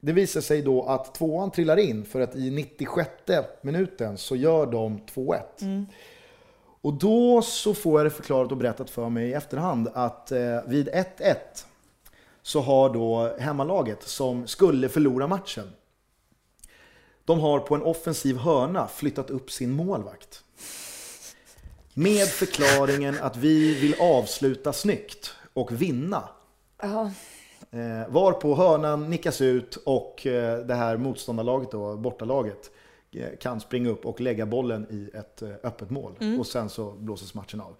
det visar sig då att tvåan trillar in för att i 96 minuten så gör de 2-1. Och då så får jag det förklarat och berättat för mig i efterhand att eh, vid 1-1 så har då hemmalaget som skulle förlora matchen. De har på en offensiv hörna flyttat upp sin målvakt. Med förklaringen att vi vill avsluta snyggt och vinna. Ja. Eh, varpå hörnan nickas ut och eh, det här motståndarlaget, då, bortalaget, eh, kan springa upp och lägga bollen i ett eh, öppet mål. Och sen så blåses matchen av.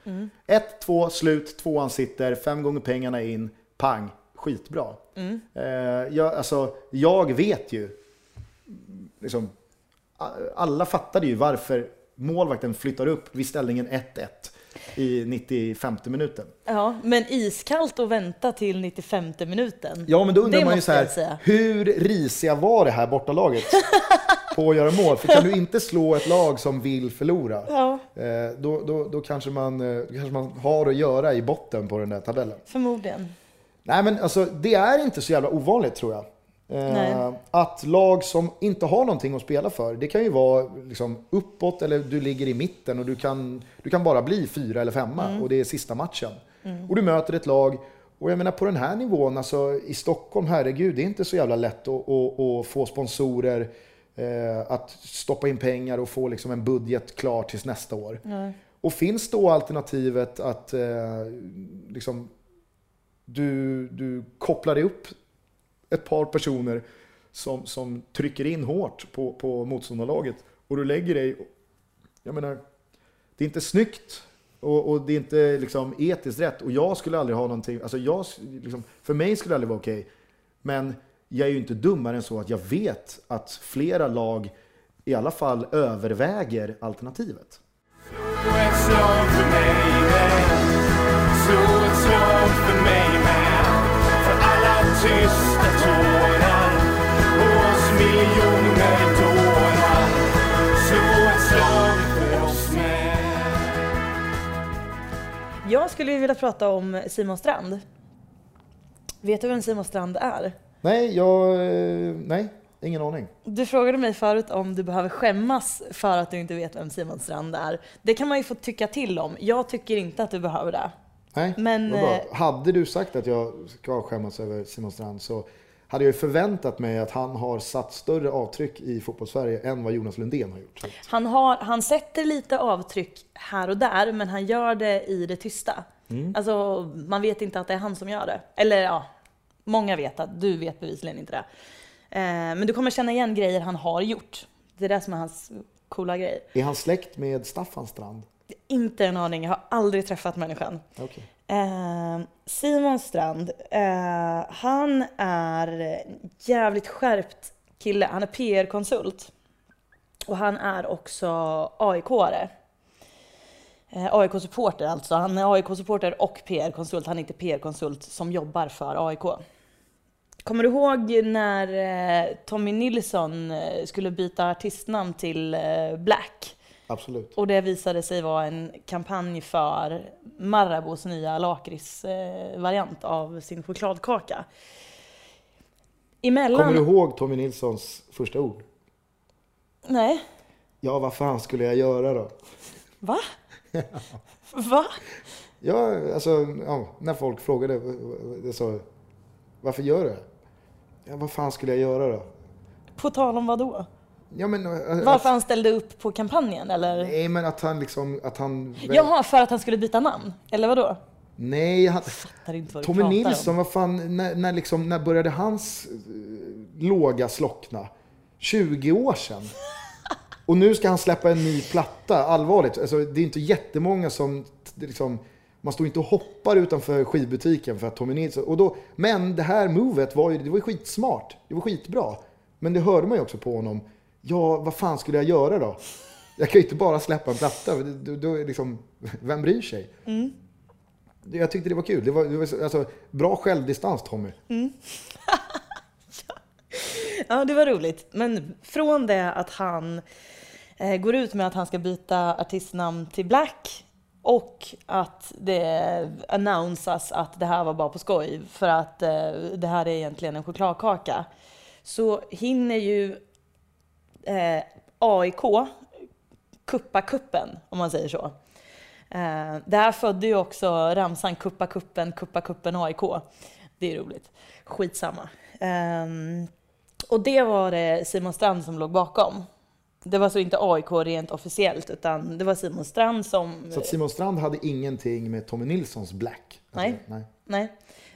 1-2, slut, tvåan sitter, fem gånger pengarna in, pang, skitbra. Eh, jag, alltså, jag vet ju, liksom, alla fattade ju varför målvakten flyttar upp vid ställningen 1-1 i 95 minuten. ja, men iskallt att vänta till 95 minuten. Ja, men då undrar Det man ju så här, hur risiga var det här bortalaget på att göra mål? För kan du inte slå ett lag som vill förlora, Ja, eh, då, då, då, kanske man, eh, då kanske man har att göra i botten på den där tabellen. förmodligen. Nej, men alltså, det är inte så jävla ovanligt tror jag. Eh, att lag som inte har någonting att spela för, det kan ju vara liksom uppåt eller du ligger i mitten och du kan, du kan bara bli fyra eller femma Mm. och det är sista matchen. Och du möter ett lag, och jag menar på den här nivån, alltså i Stockholm, herregud, det är inte så jävla lätt att, att, att få sponsorer, eh, att stoppa in pengar och få liksom en budget klar tills nästa år. Nej. Och finns då alternativet att eh, liksom, du, du kopplar upp ett par personer som, som trycker in hårt på, på motståndarlaget och du lägger dig... Jag menar, det är inte snyggt Och, och det är inte liksom etiskt rätt. Och jag skulle aldrig ha någonting, alltså jag, liksom, för mig skulle det aldrig vara okej. Men jag är ju inte dummare än så att jag vet att flera lag i alla fall överväger alternativet. Slå ett slag för mig med. Slå ett slag för mig med. För alla tysta Jag skulle vilja prata om Simon Strand. Vet du vem Simon Strand är? Nej, jag, eh, nej, ingen aning. Du frågade mig förut om du behöver skämmas för att du inte vet vem Simon Strand är. Det kan man ju få tycka till om. Jag tycker inte att du behöver det. Nej, Men, vad bra. eh, Hade du sagt att jag ska skämmas över Simon Strand så hade jag förväntat mig att han har satt större avtryck i fotbollssverige än vad Jonas Lundén har gjort. Han, har, han sätter lite avtryck här och där, men han gör det i det tysta. Alltså, man vet inte att det är han som gör det. Eller ja, många vet att du vet bevisligen inte det. Eh, men du kommer känna igen grejer han har gjort. Det är det som är hans coola grej. Är han släkt med Staffan Strand? Inte en aning, jag har aldrig träffat människan. Okej. Eh, Simon Strand, eh, han är jävligt skärpt kille. Han är PR-konsult. Och han är också AIK-are. Eh, AIK-supporter alltså. Han är AIK-supporter och PR-konsult. Han är inte PR-konsult som jobbar för AIK. Kommer du ihåg när eh, Tommy Nilsson eh, skulle byta artistnamn till eh, Black? Absolut. Och det visade sig vara en kampanj för Marabous nya lakritsvariant av sin chokladkaka. Emellan... Kommer du ihåg Tommy Nilssons första ord? Nej. Ja, vad fan skulle jag göra då? Va? Va? Ja, alltså, ja, när folk frågade, jag sa, varför gör du det? Ja, vad fan skulle jag göra då? På tal om vad då? Ja, men, eh, Varför att, han ställde upp på kampanjen eller? nej, men att han liksom, att han... Jaha, för att han skulle byta namn? Eller vad då? Nej, han, vad Tommy Nilsson, om. vad fan, när, när, liksom, när började hans eh, låga slockna? 20 år sedan. Och nu ska han släppa en ny platta, allvarligt. Alltså, det är inte jättemånga som, liksom, man står inte och hoppar utanför skivbutiken för att Tommy Nilsson, och då, men det här movet var ju, det var ju skitsmart. Det var skitbra. Men det hörde man ju också på honom. Ja, vad fan skulle jag göra då? Jag kan ju inte bara släppa en platta. Då, då, liksom, vem bryr sig? Jag tyckte det var kul. Det var, det var alltså, bra självdistans Tommy. Ja, det var roligt. Men från det att han eh, går ut med att han ska byta artistnamn till Black och att det annonsas att det här var bara på skoj för att eh, det här är egentligen en chokladkaka. Så hinner ju eh, AIK kuppa kuppen, om man säger så. Eh, det här födde ju också ramsan kuppa kuppen, kuppa kuppen AIK. Det är roligt. Skitsamma. Eh, och det var det Simon Strand som låg bakom. Det var så inte AIK rent officiellt, utan det var Simon Strand som... Så Simon Strand hade ingenting med Tommy Nilssons Black. Alltså, Nej. nej. Nej,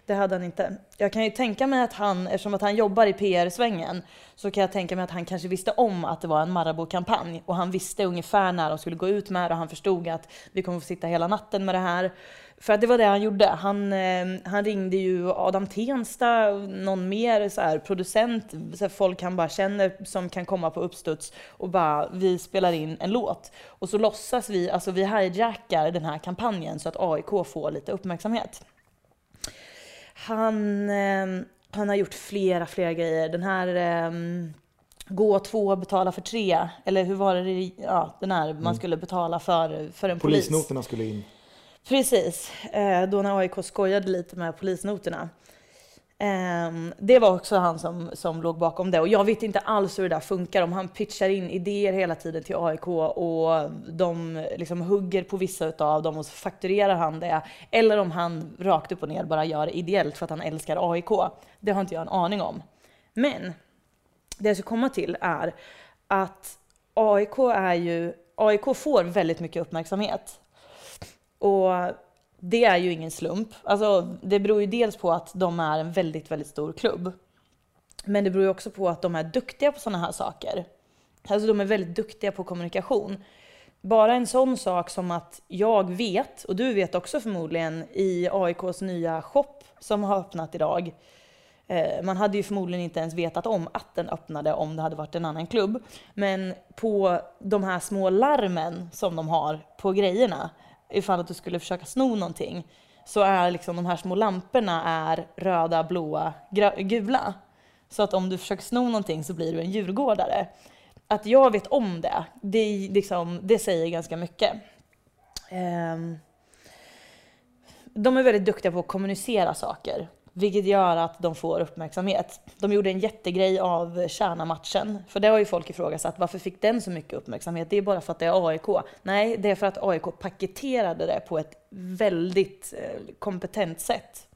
det hade han inte. Jag kan ju tänka mig att han, eftersom att han jobbar i PR-svängen, så kan jag tänka mig att han kanske visste om att det var en Marabou-kampanj och han visste ungefär när de skulle gå ut med det och han förstod att vi kommer få sitta hela natten med det här. För att det var det han gjorde. Han, eh, han ringde ju Adam Tensta, någon mer så här, producent, så här, folk han bara känner som kan komma på uppstuds och bara vi spelar in en låt. Och så låtsas vi, alltså vi hijackar den här kampanjen så att AIK får lite uppmärksamhet. Han, eh, han har gjort flera, flera grejer. Den här eh, gå två, betala för tre. Eller hur var det? Ja, den här man skulle betala för, för en polis. Polisnoterna skulle in. Precis, eh, då när AIK skojade lite med polisnoterna. Ehm, det var också han som, som låg bakom det och jag vet inte alls hur det där funkar. Om han pitchar in idéer hela tiden till AIK och de liksom hugger på vissa utav dem och så fakturerar han det. Eller om han rakt upp och ner bara gör det ideellt för att han älskar AIK. Det har inte jag en aning om. Men det jag ska komma till är att AIK är ju, AIK får väldigt mycket uppmärksamhet. Och det är ju ingen slump. Alltså, det beror ju dels på att de är en väldigt, väldigt stor klubb. Men det beror ju också på att de är duktiga på sådana här saker. Alltså de är väldigt duktiga på kommunikation. bara en sån sak som att jag vet, och du vet också förmodligen, i AIKs nya shop som har öppnat idag. Eh, man hade ju förmodligen inte ens vetat om att den öppnade om det hade varit en annan klubb. Men på de här små larmen som de har på grejerna, ifall att du skulle försöka sno någonting, så är liksom de här små lamporna är röda, blåa, gula. Så att om du försöker sno någonting så blir du en djurgårdare. Att jag vet om det, det, liksom, det säger ganska mycket. Um, de är väldigt duktiga på att kommunicera saker, vilket gör att de får uppmärksamhet. De gjorde en jättegrej av Kärna-matchen, för det har ju folk ifrågasatt. Varför fick den så mycket uppmärksamhet? Det är bara för att det är AIK. Nej, det är för att AIK paketerade det på ett väldigt eh, kompetent sätt.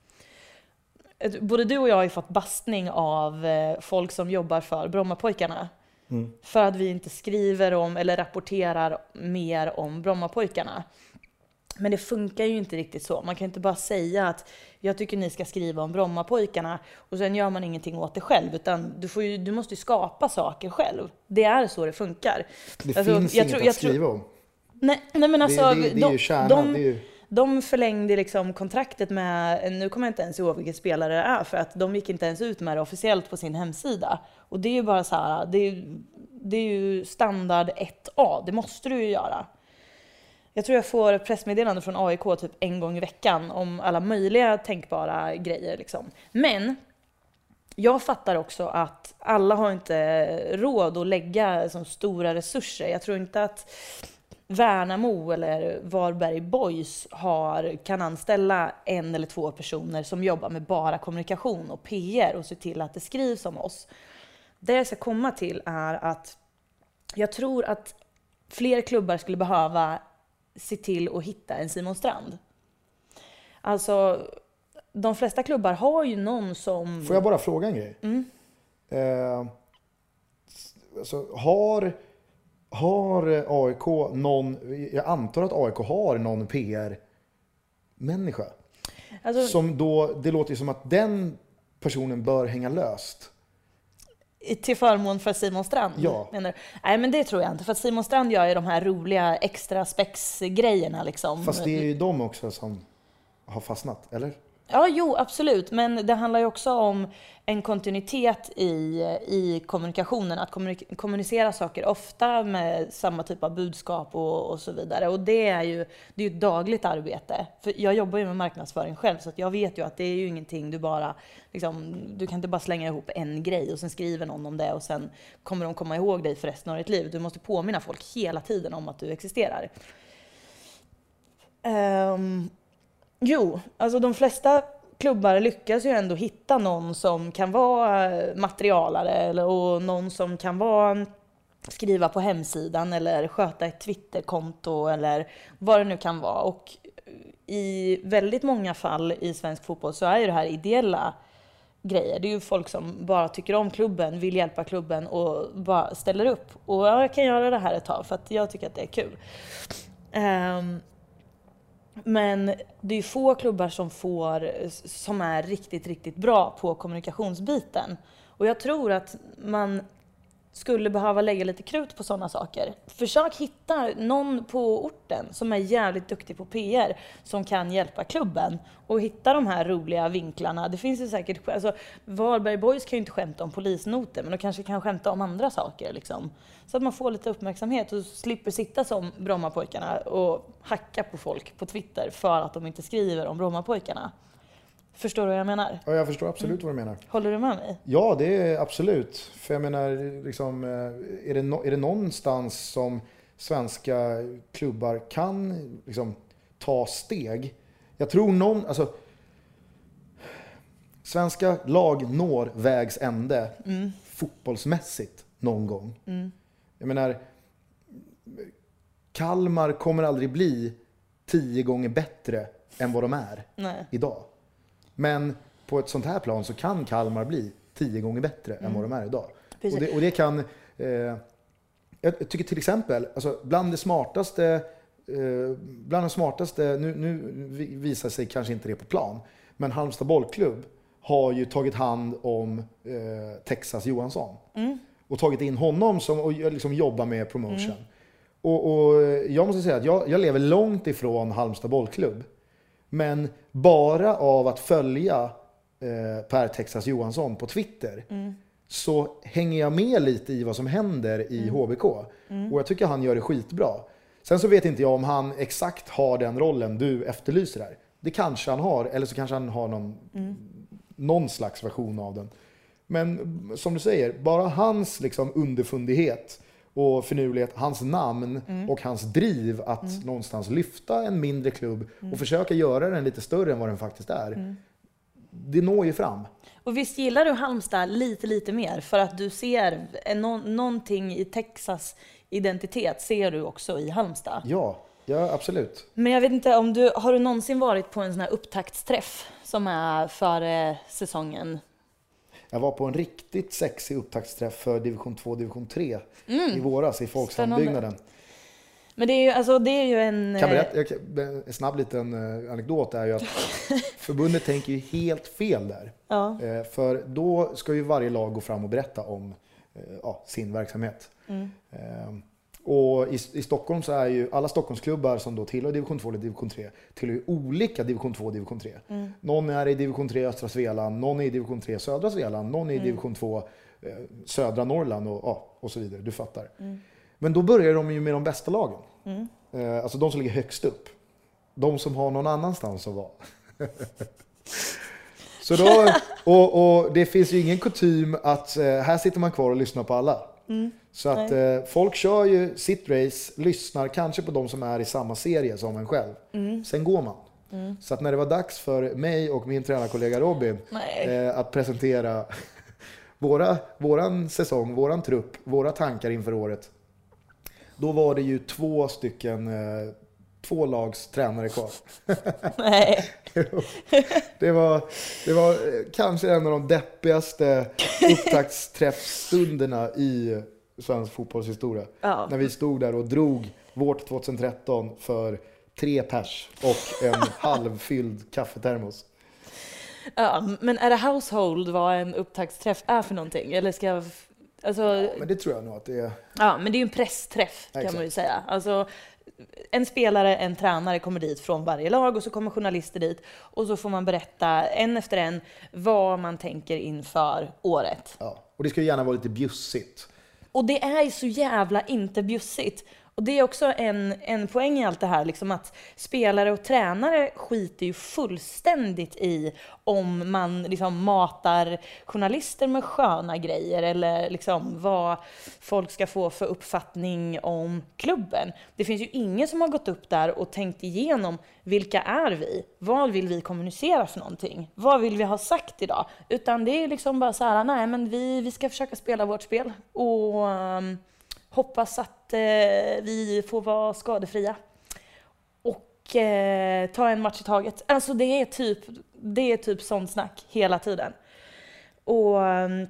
Ett- Både du och jag har ju fått bastning av eh, folk som jobbar för Brommapojkarna. För att vi inte skriver om eller rapporterar mer om Brommapojkarna. Men det funkar ju inte riktigt så. Man kan inte bara säga att jag tycker ni ska skriva om Brommapojkarna och sen gör man ingenting åt det själv. Utan du, får ju, du måste ju skapa saker själv. Det är så det funkar. Det Alltså, finns jag inget tror- att skriva om. Nej, nej men alltså, det, det, det är de, ju kärnan. de, ju, de förlängde liksom kontraktet med, nu kommer jag inte ens ihåg vilken spelare det är, för att de gick inte ens ut med det officiellt på sin hemsida. Och det är ju bara så här, det är, det är ju standard 1A, det måste du ju göra. Jag tror jag får pressmeddelande från AIK typ en gång i veckan om alla möjliga tänkbara grejer. Liksom. Men jag fattar också att alla har inte råd att lägga som stora resurser. Jag tror inte att Värnamo eller Varberg Boys har, kan anställa en eller två personer som jobbar med bara kommunikation och PR och ser till att det skrivs om oss. Det jag ska komma till är att jag tror att fler klubbar skulle behöva se till att hitta en Simon Strand. Alltså, de flesta klubbar har ju någon som... Får jag bara fråga en grej? Mm. Eh, alltså, har, har AIK någon, jag antar att AIK har någon PR-människa. Alltså, Som då, det låter ju som att den personen bör hänga löst. Till förmån för Simon Strand? Ja. Menar du? Nej, men det tror jag inte. För Simon Strand gör ju de här roliga extra spex-grejerna liksom. Fast det är ju de också som har fastnat, eller? Ja, jo, absolut. Men det handlar ju också om en kontinuitet i, i kommunikationen. Att kommunik- kommunicera saker ofta med samma typ av budskap och, och så vidare. Och det är ju det är ett dagligt arbete. För jag jobbar ju med marknadsföring själv, så att jag vet ju att det är ju ingenting du bara... Liksom, du kan inte bara slänga ihop en grej och sen skriver någon om det och sen kommer de komma ihåg dig för resten av ditt liv. Du måste påminna folk hela tiden om att du existerar. Um, Jo, alltså de flesta klubbar lyckas ju ändå hitta någon som kan vara eh, materialare eller, och någon som kan vara mm, skriva på hemsidan eller sköta ett Twitterkonto eller vad det nu kan vara. Och eh, i väldigt många fall i svensk fotboll så är ju det här ideella grejer. Det är ju folk som bara tycker om klubben, vill hjälpa klubben och bara ställer upp. Och jag kan göra det här ett tag för att jag tycker att det är kul. Um, men det är ju få klubbar som, får, som är riktigt, riktigt bra på kommunikationsbiten. Och jag tror att man skulle behöva lägga lite krut på sådana saker. Försök hitta någon på orten som är jävligt duktig på PR som kan hjälpa klubben och hitta de här roliga vinklarna. Det finns ju säkert, alltså Varberg Boys kan ju inte skämta om polisnoter men de kanske kan skämta om andra saker liksom. Så att man får lite uppmärksamhet och slipper sitta som Brommapojkarna och hacka på folk på Twitter för att de inte skriver om Brommapojkarna. Förstår du vad jag menar? Ja, jag förstår absolut vad du menar. Håller du med mig? Ja, det är absolut. För jag menar, liksom, eh, är, det no- är det någonstans som svenska klubbar kan liksom, ta steg? Jag tror någon, alltså, svenska lag når vägs ände fotbollsmässigt någon gång. Jag menar, Kalmar kommer aldrig bli tio gånger bättre än vad de är Nej. idag. Men på ett sånt här plan så kan Kalmar bli tio gånger bättre än vad de är idag. Och det, och det kan... Eh, jag tycker till exempel, alltså bland det smartaste, eh, bland det smartaste, nu, nu vi- visar sig kanske inte det på plan, men Halmstad bollklubb har ju tagit hand om eh, Texas Johansson. Och tagit in honom som, och liksom jobbar med promotion. Och, och jag måste säga att jag, jag lever långt ifrån Halmstad bollklubb. Men bara av att följa eh, Per Texas Johansson på Twitter så hänger jag med lite i vad som händer i HBK. Och jag tycker han gör det skitbra. Sen så vet inte jag om han exakt har den rollen du efterlyser här. Det kanske han har, eller så kanske han har någon, någon slags version av den. Men som du säger, bara hans liksom underfundighet och finurlighet, hans namn och hans driv att någonstans lyfta en mindre klubb och försöka göra den lite större än vad den faktiskt är. Det når ju fram. Och visst gillar du Halmstad lite, lite mer för att du ser nå- någonting i Texas identitet ser du också i Halmstad. Ja, ja absolut. Men jag vet inte om du, har du någonsin varit på en sån här upptaktsträff som är före säsongen? Jag var på en riktigt sexig upptaktsträff för division 2 division 3 i våras i Folksambyggnaden. Men det är ju, alltså det är ju en... Kan eh, berätta, kan- en snabb liten eh, anekdot är ju att förbundet tänker ju helt fel där. Ja. Eh, För då ska ju varje lag gå fram och berätta om eh, ja, sin verksamhet. Eh, Och i, i Stockholm så är ju alla Stockholmsklubbar som då tillhör division 2 eller division 3 tillhör ju olika division 2 och division 3. Någon är i division 3 östra Svealand, någon är i division 3 södra Svealand, någon är i division 2 eh, södra Norrland och, ja, och så vidare. Du fattar. Men då börjar de ju med de bästa lagen. Eh, Alltså de som ligger högst upp. De som har någon annanstans att vara. Så då, och, och det finns ju ingen kutym att eh, här sitter man kvar och lyssnar på alla. Så att eh, folk kör ju sitt race, lyssnar kanske på de som är i samma serie som en själv. Sen går man. Så att när det var dags för mig och min tränarkollega Robin eh, att presentera våra, våran säsong, våran trupp, våra tankar inför året. Då var det ju två stycken, eh, två lags tränare kvar. Nej. Det var, det var eh, kanske en av de deppigaste upptaktsträffstunderna i svensk fotbollshistoria. Ja. När vi stod där och drog vårt 2013 för tre pers och en halvfylld kaffetermos. Ja, men är det household vad en upptaktsträff är för någonting? Eller ska jag... Alltså, Men det tror jag nog att det är. ja, men det är ju en pressträff kan Exakt. man ju säga. Alltså, en spelare, en tränare kommer dit från varje lag och så kommer journalister dit och så får man berätta en efter en vad man tänker inför året. Ja. Och det ska ju gärna vara lite bjussigt. Och det är ju så jävla inte bjussigt. Och det är också en, en poäng i allt det här, liksom att spelare och tränare skiter ju fullständigt i om man liksom matar journalister med sköna grejer eller liksom vad folk ska få för uppfattning om klubben. Det finns ju ingen som har gått upp där och tänkt igenom vilka är vi? Vad vill vi kommunicera för någonting? Vad vill vi ha sagt idag? Utan det är liksom bara så här, nej men vi, vi ska försöka spela vårt spel och Um, hoppas att eh, vi får vara skadefria. Och eh, ta en match i taget. Alltså det är typ, det är typ sånt snack hela tiden. Och ehm,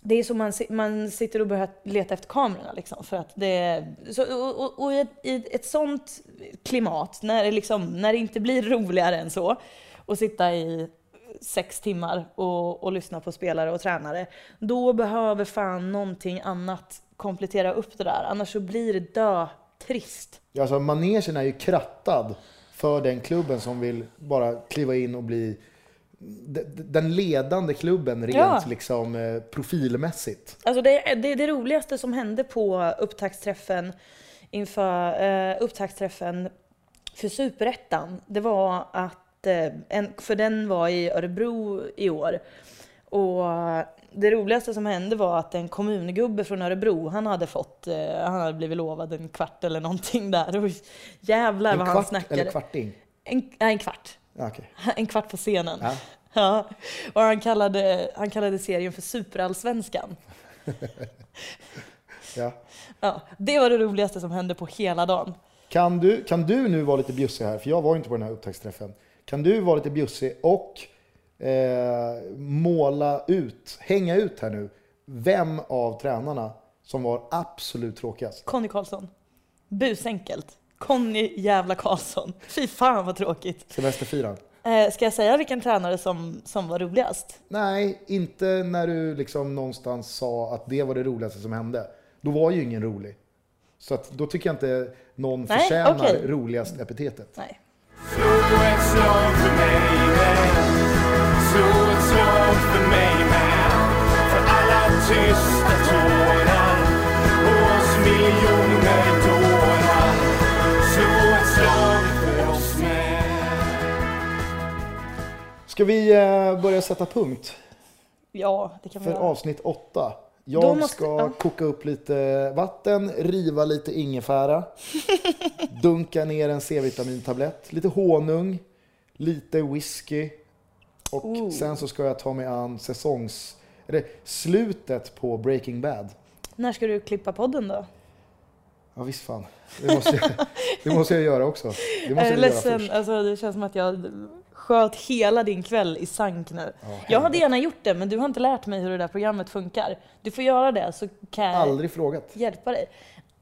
det är så man, man sitter och börjar leta efter kamerorna liksom. För att det, så, och, och, och i, ett, i ett sånt klimat, när det, liksom, när det inte blir roligare än så, att sitta i sex timmar och, och lyssna på spelare och tränare, då behöver fan någonting annat komplettera upp det där. Annars så blir det dö trist. Alltså manegen är ju krattad för den klubben som vill bara kliva in och bli den ledande klubben rent Ja. liksom, eh, profilmässigt. Alltså det, det, det roligaste som hände på upptaktsträffen inför uh, upptaktsträffen för Superettan, det var att, eh, en, för den var i Örebro i år. Och det roligaste som hände var att en kommungubbe från Örebro, han hade fått, eh, han hade blivit lovad en kvart eller någonting där. Och jävlar En vad han kvart snackade. eller kvarting? En, nej, en kvart. Okej. En kvart på scenen. Ja. Ja, och han kallade, han kallade serien för Superallsvenskan. Ja. Ja, det var det roligaste som hände på hela dagen. Kan, du, kan du nu vara lite bjussig här, för jag var inte på den här upptaktsträffen. Kan du vara lite bjussig och eh, måla ut, hänga ut här nu, vem av tränarna som var absolut tråkigast? Conny Karlsson. Busenkelt. Conny jävla Karlsson. Fy fan vad tråkigt. Semesterfiraren? Eh, ska jag säga vilken tränare som, som var roligast? Nej, inte när du liksom någonstans sa att det var det roligaste som hände. Då var ju ingen rolig. Så att då tycker jag inte någon Nej, förtjänar okej. roligast epitetet. Nej. Slå ett slag för mig med. Slå ett slag för mig med. För alla tysta tårar. Och oss miljoner dårar. Slå ett slag för oss med. Ska vi eh, börja sätta punkt Ja, det kan vi för göra. avsnitt åtta? Jag måste- ska ja. koka upp lite vatten, riva lite ingefära, dunka ner en C-vitamintablett, lite honung, lite whisky och Ooh. sen så ska jag ta mig an säsongs... Eller slutet på Breaking Bad. När ska du klippa podden då? Ja visst fan, det måste jag, det måste jag göra också. Det måste jag är jag göra ledsen, först. alltså, det känns som att jag sköt hela din kväll i sank nu. Ja, Jag hade gärna gjort det, men du har inte lärt mig hur det där programmet funkar. Du får göra det så kan jag Aldrig frågat. hjälpa dig.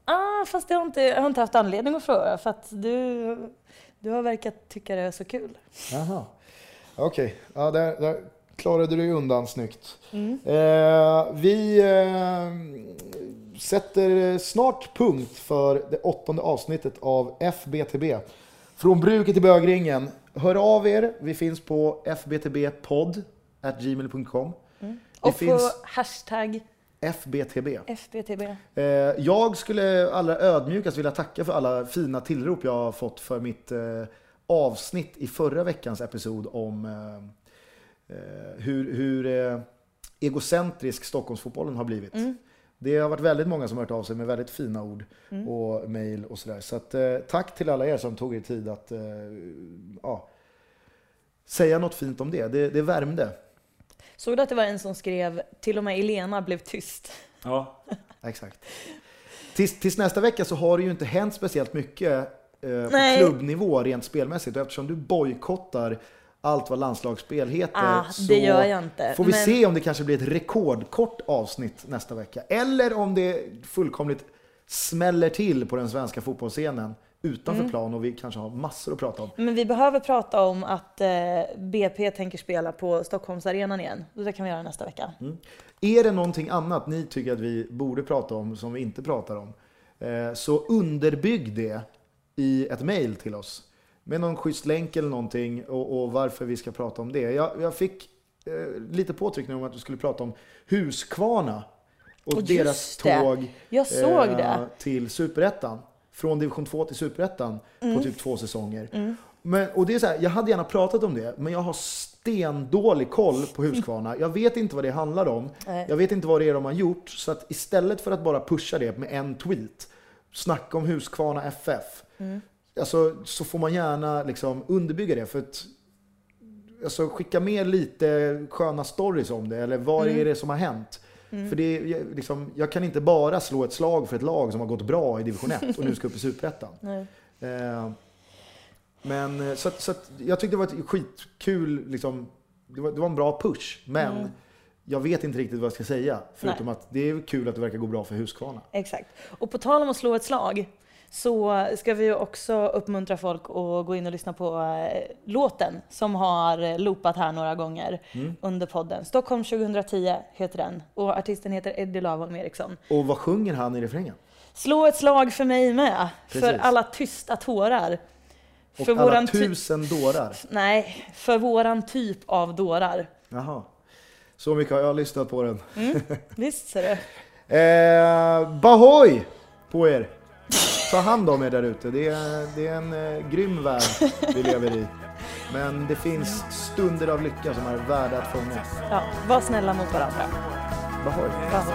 Ah, fast jag har, inte, jag har inte haft anledning att fråga för att du, du har verkat tycka det är så kul. Jaha. Okej, ja, där, där klarade du undan snyggt. Mm. Eh, vi eh, sätter snart punkt för det åttonde avsnittet av FBTB. Från bruket till bögringen. Hör av er. Vi finns på fbtbpodd.gmail.com. Det Och på hashtag FBTB. FBTB. Eh, jag skulle allra ödmjukast vilja tacka för alla fina tillrop jag har fått för mitt eh, avsnitt i förra veckans episod om eh, eh, hur, hur eh, egocentrisk Stockholmsfotbollen har blivit. Det har varit väldigt många som har hört av sig med väldigt fina ord och mejl och sådär. Så att, eh, tack till alla er som tog er tid att eh, ja, säga något fint om det. det. Det värmde. Såg du att det var en som skrev till och med Elena blev tyst? Ja, exakt. Tills, tills nästa vecka så har det ju inte hänt speciellt mycket eh, på klubbnivå rent spelmässigt. Och eftersom du bojkottar allt vad landslagsspel heter Ah, så det gör jag inte. får vi Men- se om det kanske blir ett rekordkort avsnitt nästa vecka. Eller om det fullkomligt smäller till på den svenska fotbollsscenen utanför Mm. plan och vi kanske har massor att prata om. Men vi behöver prata om att eh, BP tänker spela på Stockholmsarenan igen. Det kan vi göra nästa vecka. Är det någonting annat ni tycker att vi borde prata om som vi inte pratar om, eh, så underbygg det i ett mail till oss. Med någon schysst länk eller någonting och, och varför vi ska prata om det. Jag, jag fick eh, lite påtryckning om att vi skulle prata om Huskvarna och Och deras det. tåg eh, till Superettan. Från division 2 till Superettan Mm. på typ två säsonger. Men, och det är så här, jag hade gärna pratat om det, men jag har stendålig koll på Huskvarna. Jag vet inte vad det handlar om. Nej. Jag vet inte vad det är de har gjort. Så att istället för att bara pusha det med en tweet, snacka om Huskvarna FF, alltså, så får man gärna liksom underbygga det. För att, alltså, skicka med lite sköna stories om det, eller vad är det som har hänt? För det, liksom, jag kan inte bara slå ett slag för ett lag som har gått bra i division 1 och nu ska upp i Superettan. Eh, men eh, så, att, så att jag tyckte det var ett skitkul, liksom, det, var, det var en bra push. Men jag vet inte riktigt vad jag ska säga. Förutom att det är kul att det verkar gå bra för Huskvarna. Exakt. Och på tal om att slå ett slag så ska vi också uppmuntra folk att gå in och lyssna på eh, låten som har eh, loopat här några gånger under podden. Stockholm 2010 heter den och artisten heter Eddie Lavholm Eriksson. Och vad sjunger han i refrängen? Slå ett slag för mig med, för Precis. alla tysta tårar. Och för alla tusen dårar. Nej, för våran typ av dårar. Jaha. Så mycket har jag lyssnat på den. Visst ser du? Eh, Bahoy på er! Ta hand om er där ute. Det är, det är en eh, grym värld vi lever i. Men det finns stunder av lycka som är värda att fånga. Ja, var snälla mot varandra. Bahoy! Bravo.